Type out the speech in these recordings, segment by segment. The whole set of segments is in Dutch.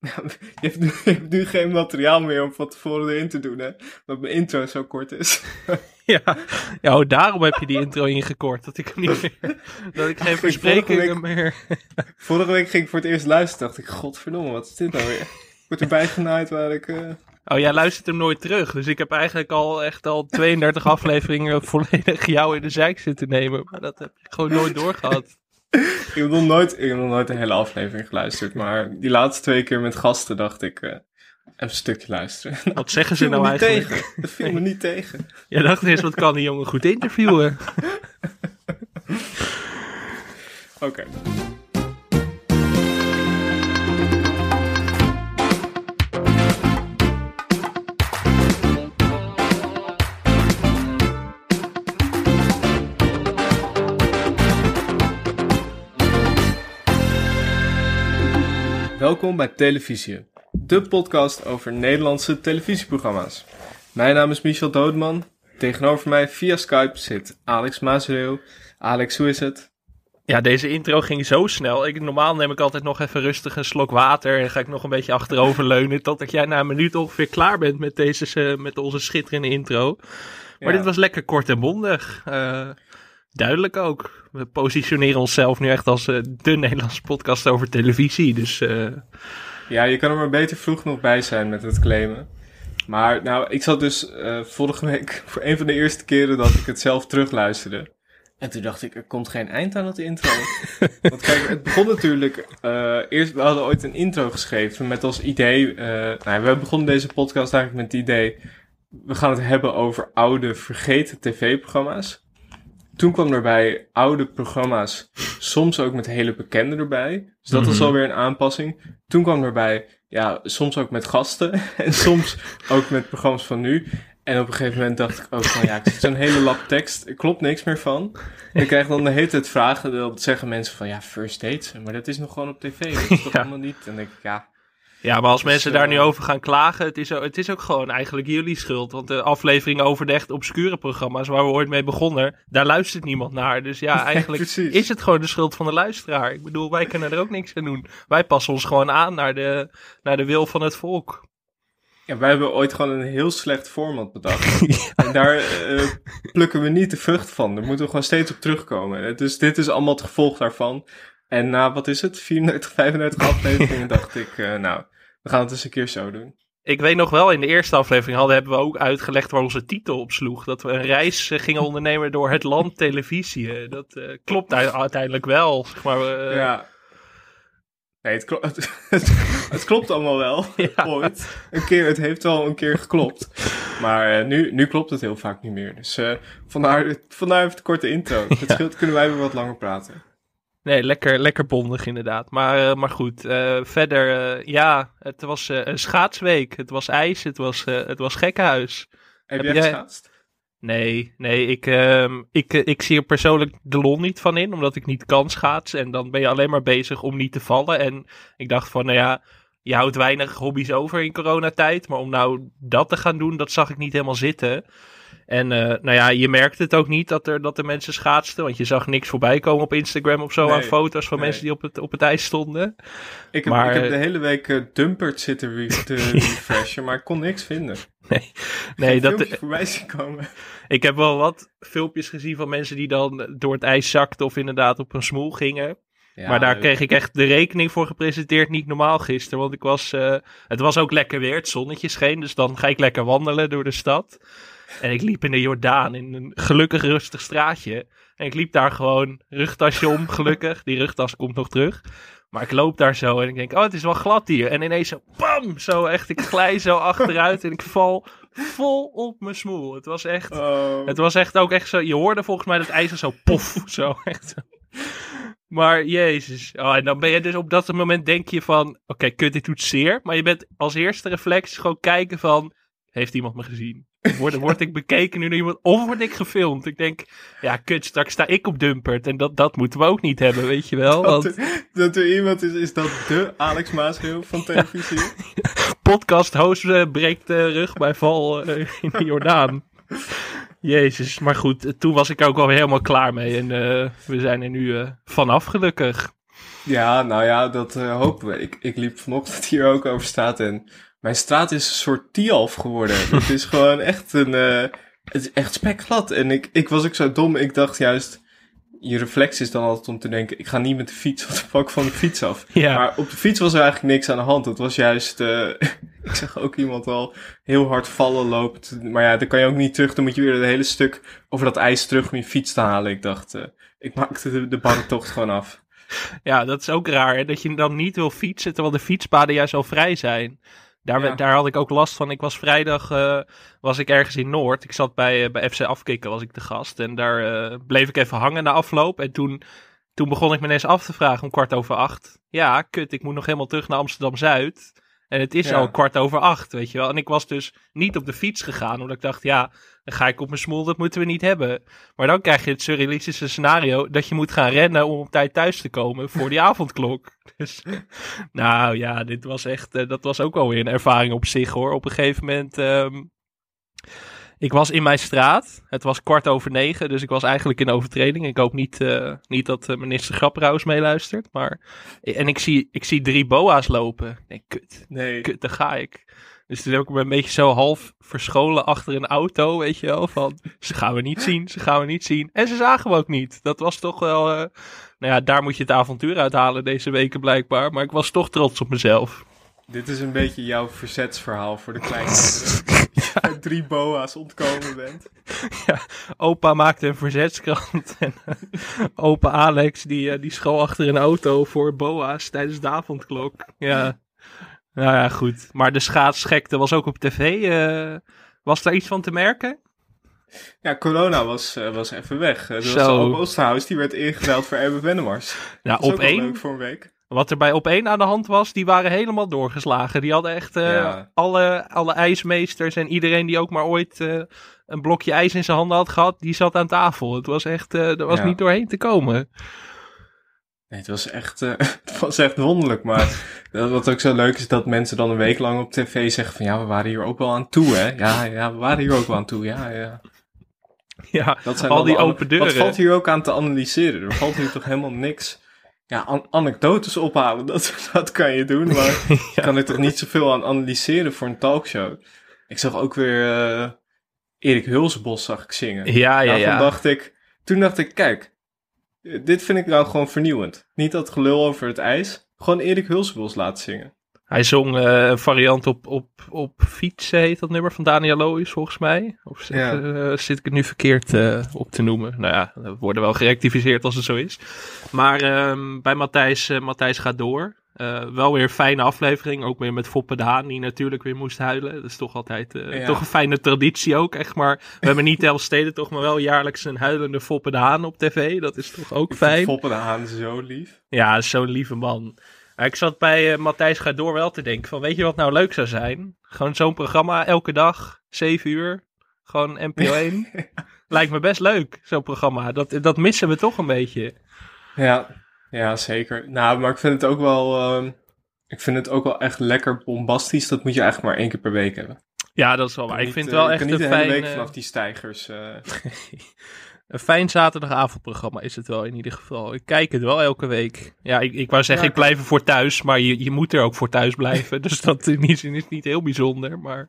je, hebt nu, je hebt nu geen materiaal meer om van tevoren erin te doen, hè? Want mijn intro zo kort is. Ja, ja oh, daarom heb je die intro ingekort. Dat ik hem niet meer. Dat ik geen versprekingen meer. Vorige week ging ik voor het eerst luisteren. Dacht ik, godverdomme, wat is dit nou weer? Ik word erbij genaaid waar ik... eh, Oh, jij luistert hem nooit terug. Dus ik heb eigenlijk al echt al 32 afleveringen volledig jou in de zijk zitten nemen. Maar dat heb ik gewoon nooit doorgehad. Ik heb nog nooit, ik heb nog nooit de hele aflevering geluisterd. Maar die laatste twee keer met gasten dacht ik... eh, even een stukje luisteren. Wat zeggen ze nou eigenlijk? tegen. Dat viel me niet tegen. Jij dacht eens, wat kan die jongen goed interviewen? Oké. Welkom bij Televisie, de podcast over Nederlandse televisieprogramma's. Mijn naam is Michel Doodman. Tegenover mij via Skype zit Alex Maasreel. Alex, hoe is het? Ja, deze intro ging zo snel. Ik, normaal neem ik altijd nog even rustig een slok water en ga ik nog een beetje achterover leunen totdat jij na een minuut ongeveer klaar bent met, deze, eh, met onze schitterende intro. Maar Ja. dit was lekker kort en bondig. Eh, duidelijk ook. We positioneren onszelf nu echt als eh, de Nederlandse podcast over televisie. Dus eh, Ja, je kan er maar beter vroeg nog bij zijn met het claimen. Maar nou, ik zat dus eh, vorige week voor een van de eerste keren dat ik het zelf terugluisterde. En toen dacht ik, er komt geen eind aan het intro. Want kijk, het begon natuurlijk... eh, eerst, we hadden ooit een intro geschreven met als idee... eh nou, we begonnen deze podcast eigenlijk met het idee... We gaan het hebben over oude, vergeten tv-programma's. Toen kwam erbij oude programma's, soms ook met hele bekenden erbij. Dus dat was Mhm. alweer een aanpassing. Toen kwam erbij, ja, soms ook met gasten. En soms ook met programma's van nu. En op een gegeven moment dacht ik ook van, ja, ik zit zo'n hele lap tekst. Er klopt niks meer van. Ik krijg dan de hele tijd vragen. Dan zeggen mensen van, ja, first dates. Maar dat is nog gewoon op tv. Dat is toch Ja. allemaal niet? En dan denk ik, ja, ja, maar als Dus, mensen daar eh, nu over gaan klagen, het is, ook, het is ook gewoon eigenlijk jullie schuld. Want de aflevering over de echt obscure programma's waar we ooit mee begonnen, daar luistert niemand naar. Dus ja, eigenlijk is het gewoon de schuld van de luisteraar. Ik bedoel, wij kunnen er ook niks aan doen. Wij passen ons gewoon aan naar de, naar de wil van het volk. Ja, wij hebben ooit gewoon een heel slecht format bedacht. En daar eh, plukken we niet de vrucht van. Daar moeten we gewoon steeds op terugkomen. Dus dit is allemaal het gevolg daarvan. En na, wat is het, 34, 35 afleveringen dacht ik, eh, nou, we gaan het eens een keer zo doen. Ik weet nog wel, in de eerste aflevering hadden, hebben we ook uitgelegd waar onze titel op sloeg. Dat we een reis eh, gingen ondernemen door het land televisie. Eh, Dat klopt uiteindelijk wel. Zeg maar, ja. Nee, het, klo- het, het klopt allemaal wel. Ja. Ooit. Een keer, het heeft wel een keer geklopt. Maar nu, nu klopt het heel vaak niet meer. Dus eh, vandaar, vandaar even de korte intro. Het scheelt kunnen wij weer wat langer praten. Nee, lekker, lekker bondig inderdaad. Maar, eh, maar goed, eh, verder, eh, ja, het was een schaatsweek. Het was ijs, het was, het was gekkenhuis. Heb, Heb jij geschaatst? Nee, nee, ik, ehm, ik, ik zie er persoonlijk de lol niet van in, omdat ik niet kan schaatsen. En dan ben je alleen maar bezig om niet te vallen. En ik dacht van, nou ja, je houdt weinig hobby's over in coronatijd. Maar om nou dat te gaan doen, dat zag ik niet helemaal zitten. En eh, nou ja, je merkte het ook niet dat er, dat er mensen schaatsten. Want je zag niks voorbij komen op Instagram of zo Nee, aan foto's van nee. mensen die op het, op het ijs stonden. Ik heb, Maar- ik heb de hele week eh, Dumpert zitten re te refreshen, maar ik kon niks vinden. Nee, Geen dat, voorbij zien komen. Ik heb wel wat filmpjes gezien van mensen die dan door het ijs zakten of inderdaad op een smoel gingen. Ja, maar daar kreeg ik echt de rekening voor gepresenteerd, niet normaal gisteren. Want ik was, eh, het was ook lekker weer, het zonnetje scheen. Dus dan ga ik lekker wandelen door de stad. En ik liep in de Jordaan in een gelukkig rustig straatje. En ik liep daar gewoon rugtasje om, gelukkig. Die rugtas komt nog terug. Maar ik loop daar zo en ik denk, oh, het is wel glad hier. En ineens zo, bam, zo echt, ik glij zo achteruit en ik val vol op mijn smoel. Het was echt, Oh. het was echt ook echt zo, je hoorde volgens mij dat ijzer zo pof, zo echt. Maar jezus, oh, en dan ben je dus op dat moment denk je van, oké, kut, dit doet zeer. Maar je bent als eerste reflex gewoon kijken van, heeft iemand me gezien? Word, word ik bekeken nu door iemand, of word ik gefilmd? Ik denk, ja, kut, straks sta ik op Dumpert en dat, dat moeten we ook niet hebben, weet je wel. dat, Want er, dat er iemand is, is dat de Alex Maasreel van televisie? podcast host eh, breekt de rug bij val eh, in de Jordaan. Jezus, maar goed, eh, toen was ik ook alweer helemaal klaar mee. En eh, we zijn er nu eh, vanaf gelukkig. Ja, nou ja, dat hopen we. Ik, ik liep vanochtend hier ook over straat en mijn straat is een soort Tialf geworden. het is gewoon echt een, uh, het is echt spekglad. En ik, ik was ook zo dom, ik dacht juist, je reflex is dan altijd om te denken, ik ga niet met de fiets, wat de fuck van de fiets af. Ja. Maar op de fiets was er eigenlijk niks aan de hand. Het was juist, uh, ik zag ook iemand al heel hard vallen loopt. Maar ja, dan kan je ook niet terug, dan moet je weer een hele stuk over dat ijs terug om je fiets te halen. Ik dacht, uh, ik maakte de, de gewoon af. Ja, dat is ook raar, hè? dat je dan niet wil fietsen, terwijl de fietspaden juist al vrij zijn. Daar, Ja. daar had ik ook last van. Ik was vrijdag eh, was ik ergens in Noord. Ik zat bij, eh, bij FC Afkikken, was ik de gast. En daar eh, bleef ik even hangen na afloop. En toen, toen begon ik me ineens af te vragen om kwart over acht. Ja, kut, ik moet nog helemaal terug naar Amsterdam-Zuid. En het is Ja. al kwart over acht, weet je wel. En ik was dus niet op de fiets gegaan, omdat ik dacht, ja, dan ga ik op mijn smoel, dat moeten we niet hebben. Maar dan krijg je het surrealistische scenario dat je moet gaan rennen om op tijd thuis te komen voor die avondklok. Dus, nou ja, dit was echt, eh, dat was ook alweer een ervaring op zich hoor. Op een gegeven moment, ehm, ik was in mijn straat. Het was kwart over negen, dus ik was eigenlijk in overtreding. Ik hoop niet, eh, niet dat eh, minister Grapperhaus meeluistert. Maar, en ik zie, ik zie drie boa's lopen. Ik denk, kut, Nee. kut, daar ga ik. Dus toen heb ik me een beetje zo half verscholen achter een auto, weet je wel. Van, ze gaan we niet zien, ze gaan we niet zien. En ze zagen we ook niet. Dat was toch wel, eh, nou ja, daar moet je het avontuur uithalen deze weken blijkbaar. Maar ik was toch trots op mezelf. Dit is een beetje jouw verzetsverhaal voor de kleinkinderen. Uit drie boa's ontkomen bent. Opa maakte een verzetskrant. En eh, opa Alex, die, eh, die school achter een auto voor boa's tijdens de avondklok. Ja, nou ja, goed. Maar de schaatsgekte was ook op tv. eh, was daar iets van te merken? Ja, corona was, was even weg. Zo. was de Oosterhuis, die werd ingeruild voor Erbe Wennemars. Ja, op één. leuk voor een week. Wat er bij op één aan de hand was, die waren helemaal doorgeslagen. Die hadden echt eh, Ja. alle, alle ijsmeesters en iedereen die ook maar ooit eh, een blokje ijs in zijn handen had gehad, die zat aan tafel. Het was echt, eh er was Ja. niet doorheen te komen. Nee, het was echt, het was echt wonderlijk. Maar wat ook zo leuk is, dat mensen dan een week lang op tv zeggen van... Ja, we waren hier ook wel aan toe, hè? Ja, ja, we waren hier ook wel aan toe, ja, ja. Ja, Dat zijn al die open deuren. Wat valt hier ook aan te analyseren? Er valt hier toch helemaal niks... Ja, an- anekdotes ophalen, dat, dat kan je doen, maar je kan er toch niet zoveel aan analyseren voor een talkshow. Ik zag ook weer eh, Erik Hulsbos zag ik zingen. Ja, ja, ja. dacht ik, toen dacht ik, kijk, dit vind ik nou gewoon vernieuwend. Niet dat gelul over het ijs, gewoon Erik Hulsbos laten zingen. Hij zong eh, een variant op, op, op fietsen, heet dat nummer van Daniel Lois volgens mij. Of zit, Ja. eh, zit ik het nu verkeerd eh, op te noemen? Nou ja, we worden wel gerectificeerd als het zo is. Maar ehm, bij Matthijs, Matthijs gaat door. Wel weer een fijne aflevering, ook weer met Foppe de Haan, die natuurlijk weer moest huilen. Dat is toch altijd Ja. toch een fijne traditie ook, echt maar. We hebben niet Elfsteden toch, maar wel jaarlijks een huilende Foppe de Haan op tv. Dat is toch ook Ik fijn. Foppe de Haan zo lief. Ja, zo'n lieve man. Ik zat bij eh, Matthijs gaat door wel te denken van, weet je wat nou leuk zou zijn? Gewoon zo'n programma elke dag, 7 uur, gewoon NPO 1. Lijkt me best leuk, zo'n programma. Dat, dat missen we toch een beetje. Ja, ja, zeker. Nou, maar ik vind het ook wel, ehm, ik vind het ook wel echt lekker bombastisch. Dat moet je eigenlijk maar één keer per week hebben. Ja, dat is wel waar. Ik Niet, vind eh, het wel je echt kan een niet de hele week eh, vanaf die stijgers. eh, een fijn zaterdagavondprogramma is het wel in ieder geval. Ik kijk het wel elke week. Ja, ik, ik wou zeggen, Ja, ik blijf er voor thuis, maar je, je moet er ook voor thuis blijven. dus dat in die zin is niet heel bijzonder, maar...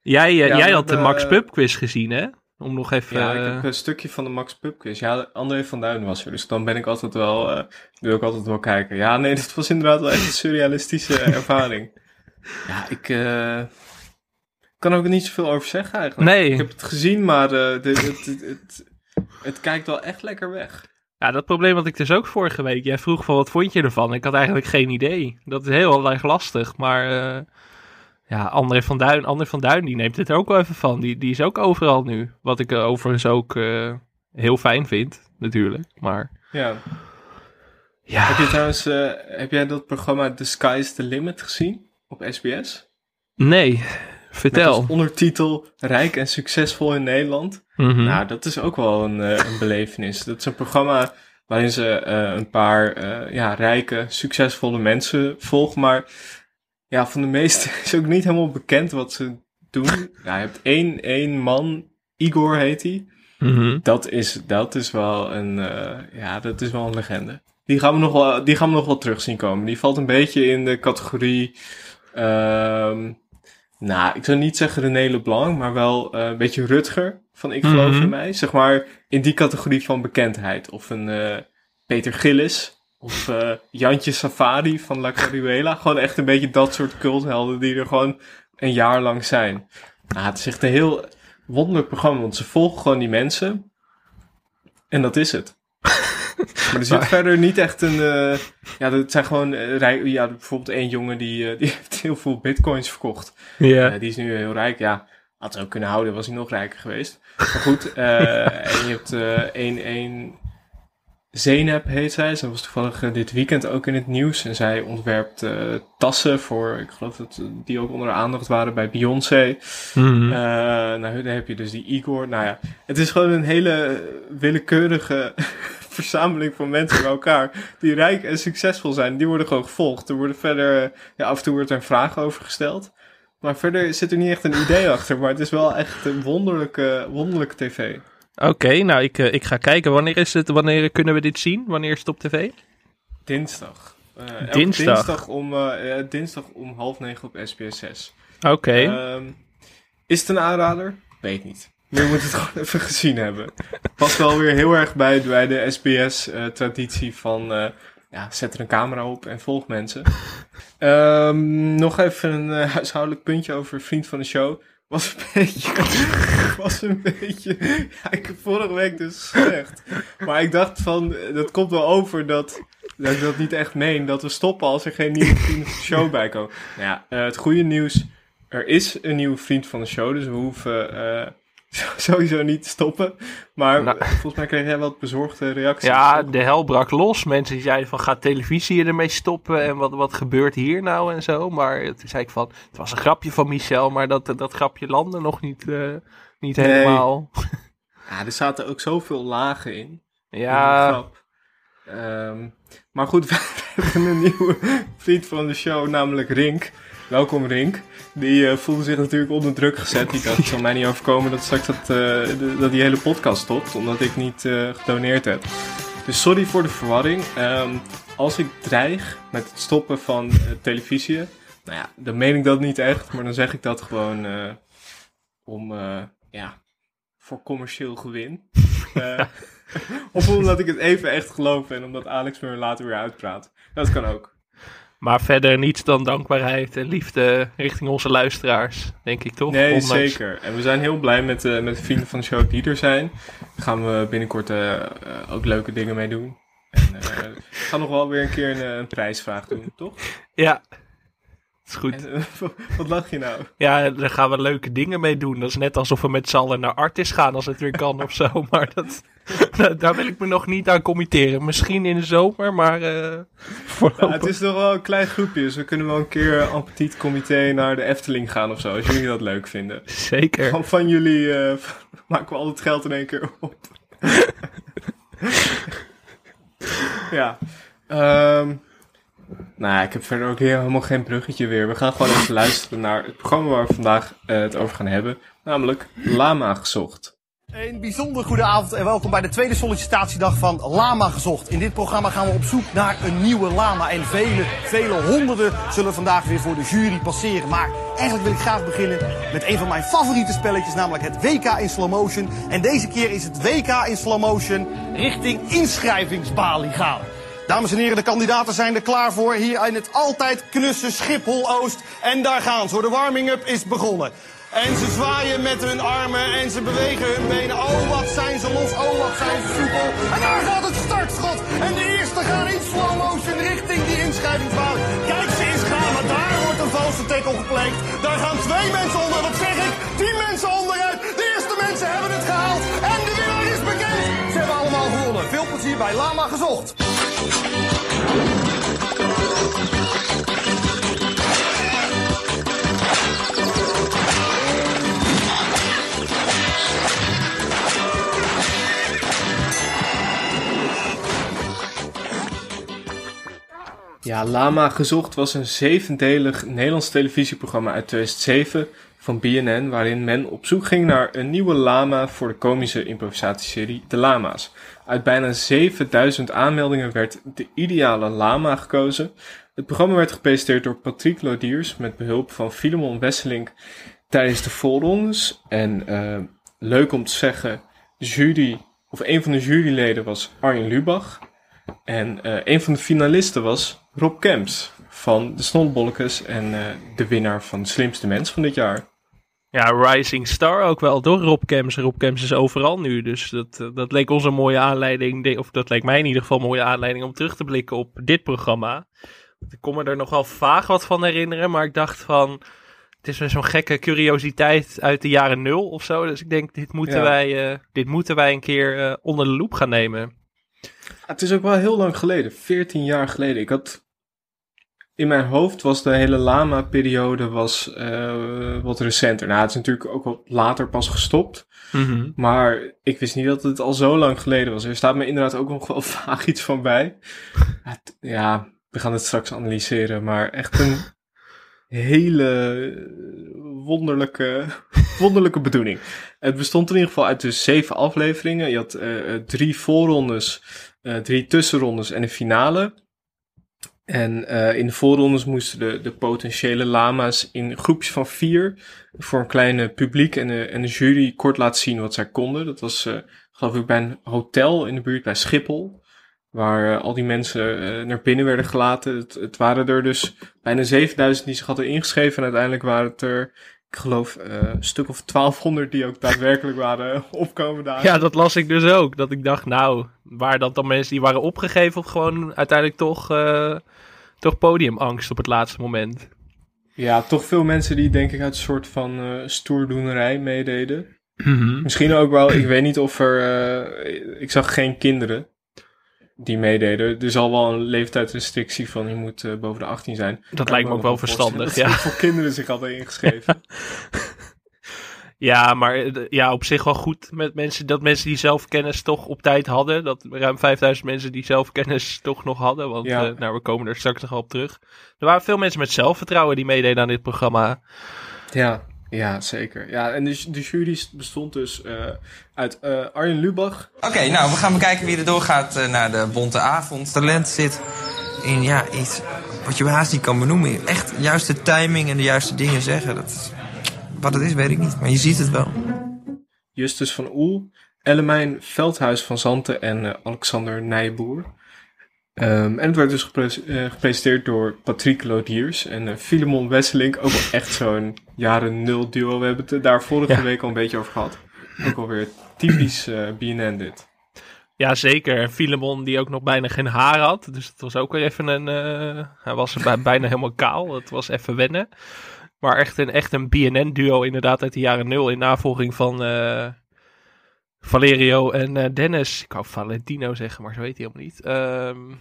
Jij, eh, Ja, jij had de Max Pub quiz gezien, hè? Om nog even... ja, ik eh, heb een stukje van de Max Pub quiz. Ja, André van Duin was er. Dus dan ben ik altijd wel, eh, wil ik altijd wel kijken. Ja, nee, dit was inderdaad wel echt een surrealistische ervaring. Ja, ik eh, kan ook niet zoveel over zeggen eigenlijk. Nee. Ik heb het gezien, maar eh, dit- het, het, het, het kijkt wel echt lekker weg. Ja, dat probleem had ik dus ook vorige week. Jij vroeg van wat vond je ervan? Ik had eigenlijk geen idee. Dat is heel erg lastig. Maar eh, ja, André van Duin, André van Duin die neemt het er ook wel even van. Die, die is ook overal nu. Wat ik eh, overigens ook heel fijn vind, natuurlijk. Maar Ja. ja, Heb je trouwens, heb jij dat programma The Sky's the Limit gezien op SBS? nee, vertel. ondertitel Rijk en succesvol in Nederland. Mhm. Nou, dat is ook wel een, eh, een belevenis. Dat is een programma waarin ze eh, een paar eh, ja, rijke, succesvolle mensen volgen. Maar ja, van de meeste is ook niet helemaal bekend wat ze doen. Nou, je hebt één, één man, Igor heet hij. Mhm. Dat is, dat is wel een, ja, dat is wel een legende. die gaan, we nog wel, die gaan we nog wel terug zien komen. Die valt een beetje in de categorie... ehm nou, ik zou niet zeggen René Leblanc, maar wel eh, een beetje Rutger van Ik geloof Mhm. in mij. Zeg maar in die categorie van bekendheid. Of een eh, Peter Gillis. Of eh, Jantje Safari van La Caruela. Gewoon echt een beetje dat soort culthelden die er gewoon een jaar lang zijn. Nou, het is echt een heel wonderlijk programma, want ze volgen gewoon die mensen. En dat is het. Maar er zit Maar- verder niet echt een... eh, ja, het zijn gewoon... eh, rij- ja, bijvoorbeeld één jongen die, eh, die heeft heel veel bitcoins verkocht. Ja. Die is nu heel rijk, ja. Had ze ook kunnen houden, was hij nog rijker geweest. Maar goed, en je hebt één, één Zeynep heet zij. Ze was toevallig dit weekend ook in het nieuws. En zij ontwerpt tassen voor, ik geloof dat die ook onder de aandacht waren bij Beyoncé. Mhm. Nou, dan heb je dus die Igor. Nou ja, het is gewoon een hele willekeurige verzameling van mensen bij elkaar. Die rijk en succesvol zijn. Die worden gewoon gevolgd. Er worden verder, ja, af en toe wordt er een vraag over gesteld. Maar verder zit er niet echt een idee achter. Maar het is wel echt een wonderlijke, wonderlijke tv. Oké, nou ik, eh, ik ga kijken. Wanneer is het? Wanneer kunnen we dit zien? Wanneer is het op tv? Dinsdag. Eh, Dinsdag? Dinsdag om, eh, dinsdag om half negen op SBS 6. Oké. Ehm, is het een aanrader? Weet niet. Je moet het gewoon even gezien hebben. Past wel weer heel erg bij, bij de SBS-traditie van... eh, ja, zet er een camera op en volg mensen. Ehm, nog even een eh, huishoudelijk puntje over Vriend van de Show. Was een beetje... was een beetje... Ja, ik heb vorige week dus slecht. Maar ik dacht van, eh, dat komt wel over dat... Dat ik dat niet echt meen, dat we stoppen als er geen nieuwe vrienden van de show bij komen. Nou ja, eh, het goede nieuws er is een nieuwe vriend van de show, dus we hoeven eh, sowieso niet stoppen. Maar Nou. volgens mij kreeg jij wat bezorgde reacties. Ja, de hel brak los. Mensen zeiden van gaat televisie ermee stoppen en wat, wat gebeurt hier nou en zo. Maar toen zei ik van, het was een grapje van Michel, maar dat, dat grapje landde nog niet, eh, niet Nee. helemaal. ja, er zaten ook zoveel lagen in. Ja, grap. Ehm, maar goed, we hebben een nieuwe vriend van de show, namelijk Rink. Welkom Rink. Die eh, voelde zich natuurlijk onder druk gezet. Die dacht, het zal mij niet overkomen dat straks dat, eh, de- dat die hele podcast stopt. Omdat ik niet eh, gedoneerd heb. Dus sorry voor de verwarring. Ehm, als ik dreig met het stoppen van televisie... Nou ja, dan meen ik dat niet echt. Maar dan zeg ik dat gewoon om, ja, voor commercieel gewin. Of omdat ik het even echt geloof en omdat Alex me er later weer uitpraat. Dat kan ook. Maar verder niets dan dankbaarheid en liefde richting onze luisteraars, denk ik toch? Nee, Ondanks- zeker. En we zijn heel blij met, eh, met de vrienden van de show die er zijn. Daar gaan we binnenkort eh, eh, ook leuke dingen mee doen. En we gaan nog wel weer een keer een, een prijsvraag doen, toch? Ja, is goed. En, eh, wat lach je nou? Ja, daar gaan we leuke dingen mee doen. Dat is net alsof we met z'n allen naar Artis gaan als het weer kan of zo. Maar dat, daar- daar wil ik me nog niet aan committeren. Misschien in de zomer, maar eh Ja, voorlopig- het is nog wel een klein groepje, dus we kunnen wel een keer en petit comité naar de Efteling gaan of zo, als jullie dat leuk vinden. zeker. Van, van jullie eh, maken we al het geld in één keer op. ja. Ehm nou ik heb verder ook helemaal geen bruggetje weer. We gaan gewoon even luisteren naar het programma waar we vandaag eh, het over gaan hebben. Namelijk Lama gezocht. Een bijzonder goede avond en welkom bij de tweede sollicitatiedag van Lama Gezocht. In dit programma gaan we op zoek naar een nieuwe lama. En vele, vele honderden zullen vandaag weer voor de jury passeren. Maar eigenlijk wil ik graag beginnen met een van mijn favoriete spelletjes, namelijk het WK in slow motion. En deze keer is het WK in slow motion richting inschrijvingsbalie gaan. Dames en heren, de kandidaten zijn er klaar voor hier in het altijd knusse Schiphol-Oost. En daar gaan ze de warming-up is begonnen. En ze zwaaien met hun armen en ze bewegen hun benen. Oh, wat zijn ze los, oh, wat zijn ze soepel. En daar gaat het startschot. En de eerste gaan in slow motion richting die inschrijvingsbaan. Kijk, ze is gaan, maar daar wordt een valse tackle gepleegd. Daar gaan twee mensen onder, wat zeg ik? Tien mensen onderuit. De eerste mensen hebben het gehaald. En de winnaar is bekend. Ze hebben allemaal gewonnen. Veel plezier bij Lama Gezocht. Ja, Lama Gezocht was een zevendelig Nederlands televisieprogramma uit 2007 van BNN, waarin men op zoek ging naar een nieuwe lama voor de komische improvisatieserie De Lama's. Uit bijna 7000 aanmeldingen werd de ideale lama gekozen. Het programma werd gepresenteerd door Patrick Lodiers met behulp van Filemon Wesseling tijdens de voorrondes. En uh, leuk om te zeggen, jury, of een van de juryleden was Arjen Lubach. En uh, een van de finalisten was Rob Kemps van de Snolbolletjes en uh, de winnaar van de slimste mens van dit jaar. Ja, Rising Star ook wel door Rob Kemps. Rob Kemps is overal nu, dus dat, dat leek ons een mooie aanleiding, of dat leek mij in ieder geval een mooie aanleiding om terug te blikken op dit programma. Ik kon me er nog wel vaag wat van herinneren, maar ik dacht van, het is weer zo'n gekke curiositeit uit de jaren nul of zo. Dus ik denk, dit moeten, wij, uh, dit moeten wij een keer uh, onder de loep gaan nemen. Het is ook wel heel lang geleden, 14 jaar geleden. Ik had in mijn hoofd was de hele Lama-periode was, uh, wat recenter. Nou, het is natuurlijk ook wat later pas gestopt. Mm -hmm. Maar ik wist niet dat het al zo lang geleden was. Er staat me inderdaad ook nog wel vaag iets van bij. Ja, we gaan het straks analyseren. Maar echt een hele wonderlijke, wonderlijke bedoeling. Het bestond in ieder geval uit dus zeven afleveringen. Je had uh, drie voorrondes, uh, drie tussenrondes en een finale. En uh, in de voorrondes moesten de, de potentiële lama's in groepjes van vier voor een kleine publiek en de, en de jury kort laten zien wat zij konden. Dat was, uh, geloof ik, bij een hotel in de buurt bij Schiphol, waar uh, al die mensen naar binnen werden gelaten. Het, het, waren er dus bijna 7000 die zich hadden ingeschreven en uiteindelijk waren het er, ik geloof, een stuk of 1200 die ook daadwerkelijk waren opkomen daar. Ja, dat las ik dus ook. Dat ik dacht, nou, waren dat dan mensen die waren opgegeven of gewoon uiteindelijk toch toch podiumangst op het laatste moment. Ja, toch veel mensen die denk ik uit een soort van uh, stoerdoenerij meededen. Mm -hmm. Misschien ook wel, ik weet niet of er, uh, ik zag geen kinderen die meededen. Er zal wel een leeftijdsrestrictie van je moet uh, boven de 18 zijn. Dat lijkt me ook wel verstandig, ja. Voor kinderen zich hadden ingeschreven. Ja, maar ja, op zich wel goed met mensen, dat mensen die zelfkennis toch op tijd hadden. Dat ruim 5000 mensen die zelfkennis toch nog hadden. Want ja. uh, nou, we komen er straks nog op terug. Er waren veel mensen met zelfvertrouwen die meededen aan dit programma. Ja, ja zeker. Ja, en de, de jury bestond dus uh, uit uh, Arjen Lubach. Oké, okay, nou, we gaan bekijken wie er doorgaat naar de Bonte Avond. Talent zit in, ja, iets wat je haast niet kan benoemen. Echt juist de timing en de juiste dingen zeggen. Dat is wat het is, weet ik niet, maar je ziet het wel. Justus van Oel, Ellemijn Veldhuis van Zanten en uh, Alexander Nijboer. Um, en het werd dus gepre uh, gepresenteerd door Patrick Lodiers en uh, Filemon Wesselink. Ook wel echt zo'n jaren nul duo. We hebben het daar vorige ja. week al een beetje over gehad. Ook alweer typisch BNN dit. Ja, zeker. En Filemon die ook nog bijna geen haar had. Dus het was ook weer even een... hij was bijna helemaal kaal. Het was even wennen. Maar echt een, echt een BNN-duo inderdaad uit de jaren nul in navolging van uh, Valerio en uh, Dennis. Ik wou Valentino zeggen, maar zo heet hij helemaal niet. Um,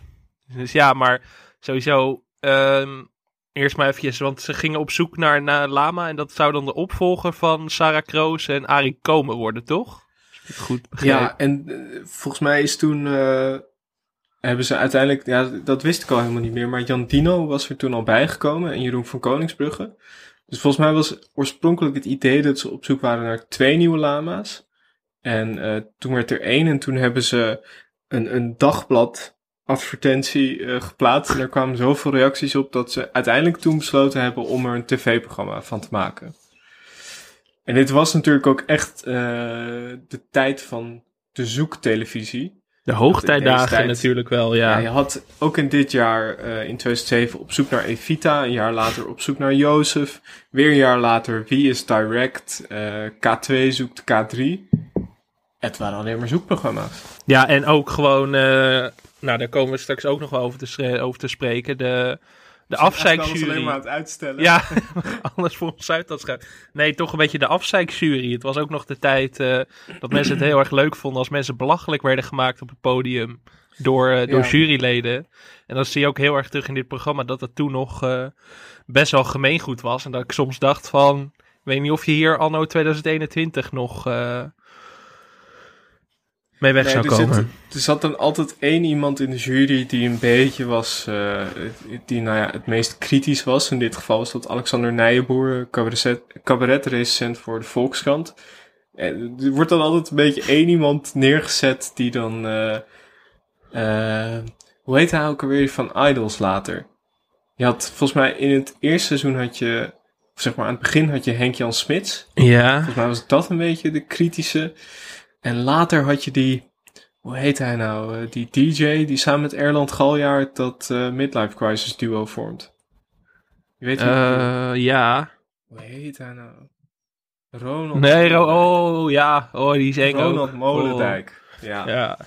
dus ja, maar sowieso um, eerst maar eventjes, want ze gingen op zoek naar, naar Lama en dat zou dan de opvolger van Sarah Kroos en Arie Komen worden, toch? Goed begrepen. Ja, en uh, volgens mij is toen hebben ze uiteindelijk, ja, dat wist ik al helemaal niet meer, maar Jan Dino was er toen al bijgekomen en Jeroen van Koningsbrugge. Dus volgens mij was oorspronkelijk het idee dat ze op zoek waren naar twee nieuwe lama's. En uh, toen werd er één en toen hebben ze een, een dagblad advertentie uh, geplaatst. En er kwamen zoveel reacties op dat ze uiteindelijk toen besloten hebben om er een tv-programma van te maken. En dit was natuurlijk ook echt uh, de tijd van de zoektelevisie. De hoogtijdagen natuurlijk wel, ja. ja. Je had ook in dit jaar, uh, in 2007, op zoek naar Evita. Een jaar later op zoek naar Jozef. Weer een jaar later Wie is Direct. Uh, K2 zoekt K3. Het waren alleen maar zoekprogramma's. Ja, en ook gewoon, uh, nou daar komen we straks ook nog wel over te, over te spreken. De, de afzeikjury. alleen maar aan het uitstellen. Ja, anders voor ons uit dat. Nee, toch een beetje de afzeikjury. Het was ook nog de tijd uh, dat mensen het heel erg leuk vonden als mensen belachelijk werden gemaakt op het podium door, uh, door ja. juryleden. En dat zie je ook heel erg terug in dit programma dat het toen nog uh, best wel gemeengoed was. En dat ik soms dacht van, weet niet of je hier anno 2021 nog mee weg Nee, zou er, zit- komen. er zat dan altijd één iemand in de jury die een beetje was, eh, die nou ja, het meest kritisch was. In dit geval was dat Alexander Nijenboer, cabaret- cabaretrecensent voor de Volkskrant. En er wordt dan altijd een beetje één iemand neergezet die dan, eh, eh, hoe heet hij ook alweer van Idols later? Je had volgens mij in het eerste seizoen had je, zeg maar aan het begin had je Henk-Jan Smits. Ja. Volgens mij was dat een beetje de kritische. En later had je die, hoe heet hij nou? eh, die DJ die samen met Erland Galjaard dat eh, Midlife Crisis duo vormt. Je weet? Eh, ja. Hoe heet hij nou? Ronald. Nee, Ro- oh ja. Oh, die is eng ook. Ronald Molendijk. Ja. Oh, ja.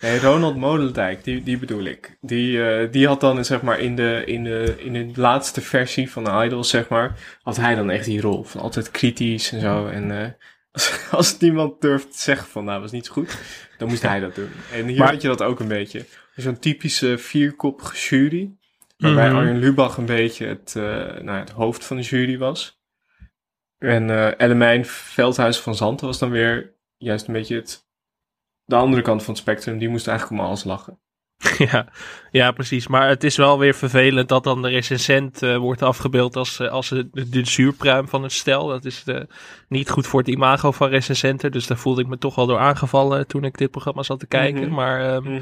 Nee, Ronald Molendijk, die, die bedoel ik. Die, die had dan zeg maar in de, in, de, in de laatste versie van de Idols, zeg maar, had hij dan echt die rol van altijd kritisch en zo. En als, niemand durft te zeggen van nou, was niet zo goed, dan moest hij dat doen. En hier Maar- had je dat ook een beetje. Zo'n typische vierkoppige jury, waarbij Mhm. Arjen Lubach een beetje het, eh, nou, ja, het hoofd van de jury was. En eh Ellemijn Veldhuis van Zanten was dan weer juist een beetje het, de andere kant van het spectrum. Die moest eigenlijk om alles lachen. Ja, ja, precies. Maar het is wel weer vervelend dat dan de recensent eh, wordt afgebeeld als, eh, als de, de, de zuurpruim van het stel. Dat is eh, niet goed voor het imago van recensenten. Dus daar voelde ik me toch wel door aangevallen toen ik dit programma zat te kijken. Mhm. Maar ehm,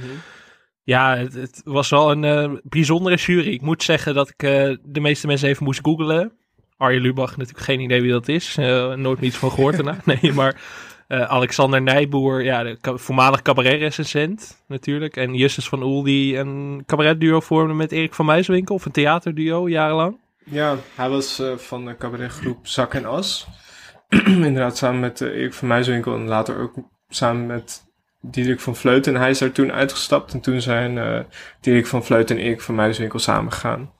ja, het, het was wel een bijzondere jury. Ik moet zeggen dat ik de meeste mensen even moest googlen. Arjen Lubach, natuurlijk geen idee wie dat is. Nooit meer iets van gehoord daarna. Nee, maar eh, Alexander Nijboer, ja, voormalig cabaret-recensent natuurlijk. En Justus van Oel, die een cabaretduo vormde met Erik van Muiswinkel. Of een theaterduo, jarenlang. Ja, hij was eh, van de cabaretgroep Zak en As. Inderdaad, samen met eh, Erik van Muiswinkel en later ook samen met Diederik van Vleuten. En hij is daar toen uitgestapt en toen zijn Diederik van Vleuten en Erik van Muiswinkel samengegaan.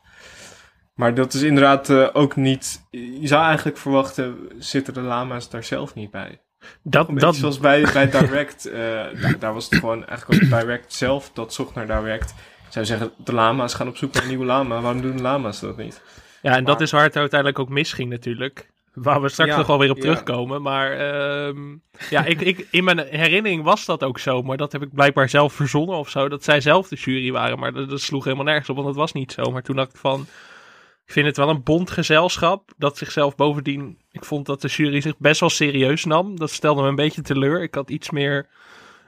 Maar dat is inderdaad ook niet... Je zou eigenlijk verwachten, zitten de lama's daar zelf niet bij? Dat, Een dat, zoals bij, bij Direct. eh, daar, daar was het gewoon eigenlijk ook Direct zelf dat zocht naar Direct. Zou zeggen, de lama's gaan op zoek naar een nieuwe lama. Waarom doen de lama's dat niet? ja, en dat is waar het uiteindelijk ook misging natuurlijk. Waar we straks Ja, nog wel weer op ja. terugkomen. Maar ehm, ja, ik, ik, in mijn herinnering was dat ook zo. Maar dat heb ik blijkbaar zelf verzonnen of zo. Dat zij zelf de jury waren. Maar dat, dat sloeg helemaal nergens op, want dat was niet zo. Maar toen dacht ik van... Ik vind het wel een bond gezelschap. Dat zichzelf bovendien... Ik vond dat de jury zich best wel serieus nam. Dat stelde me een beetje teleur. Ik had iets meer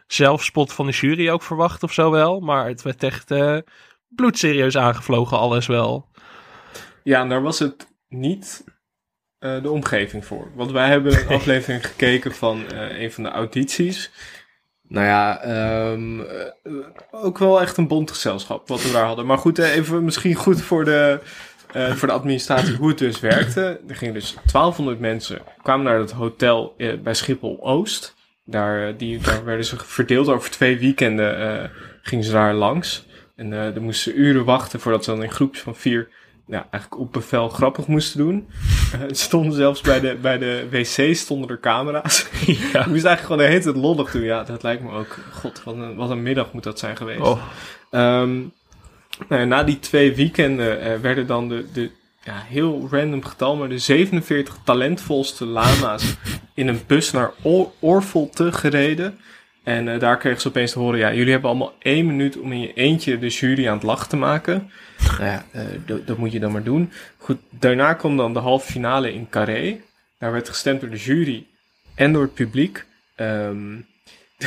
zelfspot van de jury ook verwacht of zo wel. Maar het werd echt eh, bloedserieus aangevlogen alles wel. Ja, en daar was het niet eh, de omgeving voor. Want wij hebben een aflevering gekeken van eh, een van de audities. Nou ja, ehm, eh, ook wel echt een bond gezelschap wat we daar hadden. Maar goed, even misschien goed voor de, eh, voor de administratie hoe het dus werkte. Er gingen dus 1200 mensen, kwamen naar het hotel eh, bij Schiphol-Oost. Daar, eh, die, daar werden ze verdeeld over twee weekenden, gingen ze daar langs. En dan moesten ze uren wachten voordat ze dan in groepjes van vier ja, eigenlijk op bevel grappig moesten doen. Er stonden zelfs bij de, bij de wc stonden er camera's. Ja. Moest eigenlijk gewoon de hele tijd lollig doen. Ja, dat lijkt me ook. God, wat een, wat een middag moet dat zijn geweest. Oh. Ehm, nou na die twee weekenden eh, werden dan de, de ja, heel random getal, maar de 47 talentvolste lama's in een bus naar Oor- Oorvolte gereden. En eh, daar kregen ze opeens te horen, ja, jullie hebben allemaal één minuut om in je eentje de jury aan het lachen te maken. Nou ja, eh, dat- moet je dan maar doen. Goed, daarna kwam dan de halve finale in Carré. Daar werd gestemd door de jury en door het publiek. Ehm,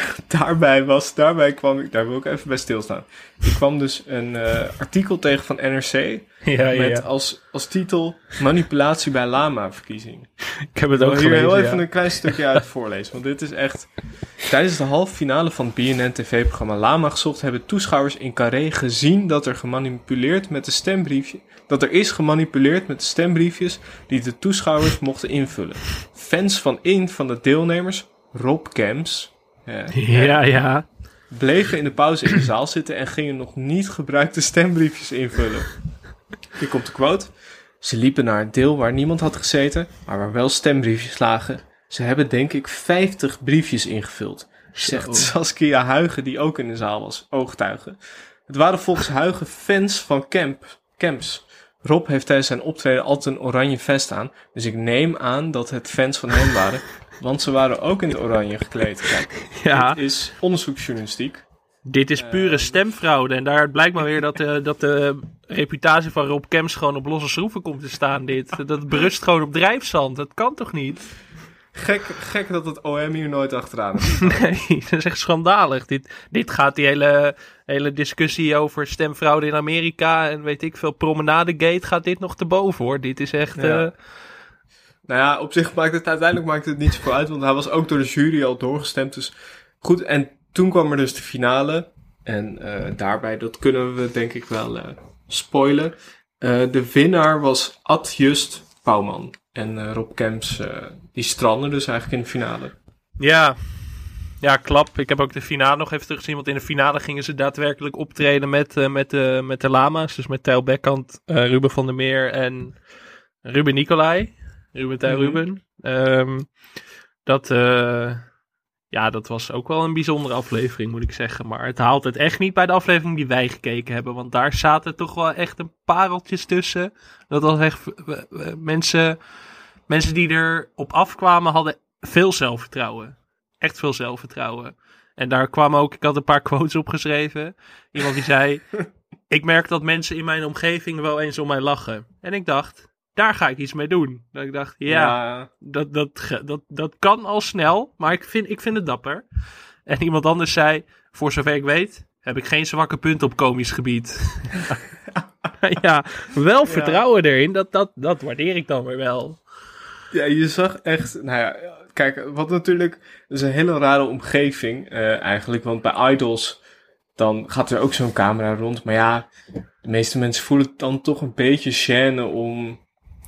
daarbij was, daarbij kwam ik, daar wil ik even bij stilstaan. Ik kwam dus een eh, artikel tegen van NRC Ja, met ja. als, als titel Manipulatie bij Lama-verkiezing. Ik heb het Ik ook wil hier gelezen, heel ja. even een klein stukje uit voorlezen, want dit is echt... Tijdens de halve finale van het BNN-tv-programma Lama Gezocht hebben toeschouwers in Carré gezien dat er gemanipuleerd met de stembriefje... Dat er is gemanipuleerd met de stembriefjes die de toeschouwers mochten invullen. Fans van een van de deelnemers, Rob Camps... Ja, ja. bleven in de pauze in de zaal zitten en gingen nog niet gebruikte stembriefjes invullen. Hier komt de quote. Ze liepen naar een deel waar niemand had gezeten, maar waar wel stembriefjes lagen. Ze hebben denk ik 50 briefjes ingevuld, zegt Saskia Huigen, die ook in de zaal was, oogtuige. Het waren volgens Huigen fans van Camp, Camps. Rob heeft tijdens zijn optreden altijd een oranje vest aan, dus ik neem aan dat het fans van hem waren. Want ze waren ook in het oranje gekleed. Kijk, Ja. dit is onderzoeksjournalistiek. Dit is pure Ehm. stemfraude. En daar blijkt maar weer dat, de dat de reputatie van Rob Kemps gewoon op losse schroeven komt te staan. Dit. Dat berust gewoon op drijfzand. Dat kan toch niet? Gek, gek dat het OM hier nooit achteraan is. Nee, dat is echt schandalig. Dit, dit gaat die hele, hele discussie over stemfraude in Amerika en weet ik veel, promenadegate gaat dit nog te boven hoor. Dit is echt... Ja. eh, Nou ja, op zich maakt het uiteindelijk maakt het niet zoveel uit, want hij was ook door de jury al doorgestemd. Dus goed, en toen kwam er dus de finale. En eh, daarbij, dat kunnen we denk ik wel eh, spoilen. Eh, de winnaar was Ad Just Bouwman. En Rob Kemps, die strandde dus eigenlijk in de finale. Ja. Ja, klap. Ik heb ook de finale nog even teruggezien. Want in de finale gingen ze daadwerkelijk optreden met, met, met de lama's. Dus met Tijl Bekkant, Ruben van der Meer en Ruben Nicolai. Ruben Mhm. Ruben. Ehm, dat, eh, ja, dat was ook wel een bijzondere aflevering, moet ik zeggen. Maar het haalt het echt niet bij de aflevering die wij gekeken hebben. Want daar zaten toch wel echt een pareltjes tussen. Dat was echt mensen, mensen die erop afkwamen hadden veel zelfvertrouwen. Echt veel zelfvertrouwen. En daar kwamen ook, ik had een paar quotes opgeschreven. Iemand die zei: Ik merk dat mensen in mijn omgeving wel eens om mij lachen. En ik dacht: Daar ga ik iets mee doen. Dat ik dacht: Ja, dat, dat, ge- dat, dat kan al snel, maar ik vind, ik vind het dapper. En iemand anders zei: Voor zover ik weet, heb ik geen zwakke punt op komisch gebied. ja, wel vertrouwen erin, dat, dat, dat waardeer ik dan weer wel. Ja, je zag echt, nou ja, kijk, wat natuurlijk, dat is een hele rare omgeving eh, eigenlijk, want bij Idols, dan gaat er ook zo'n camera rond, maar ja, de meeste mensen voelen het dan toch een beetje gêne om,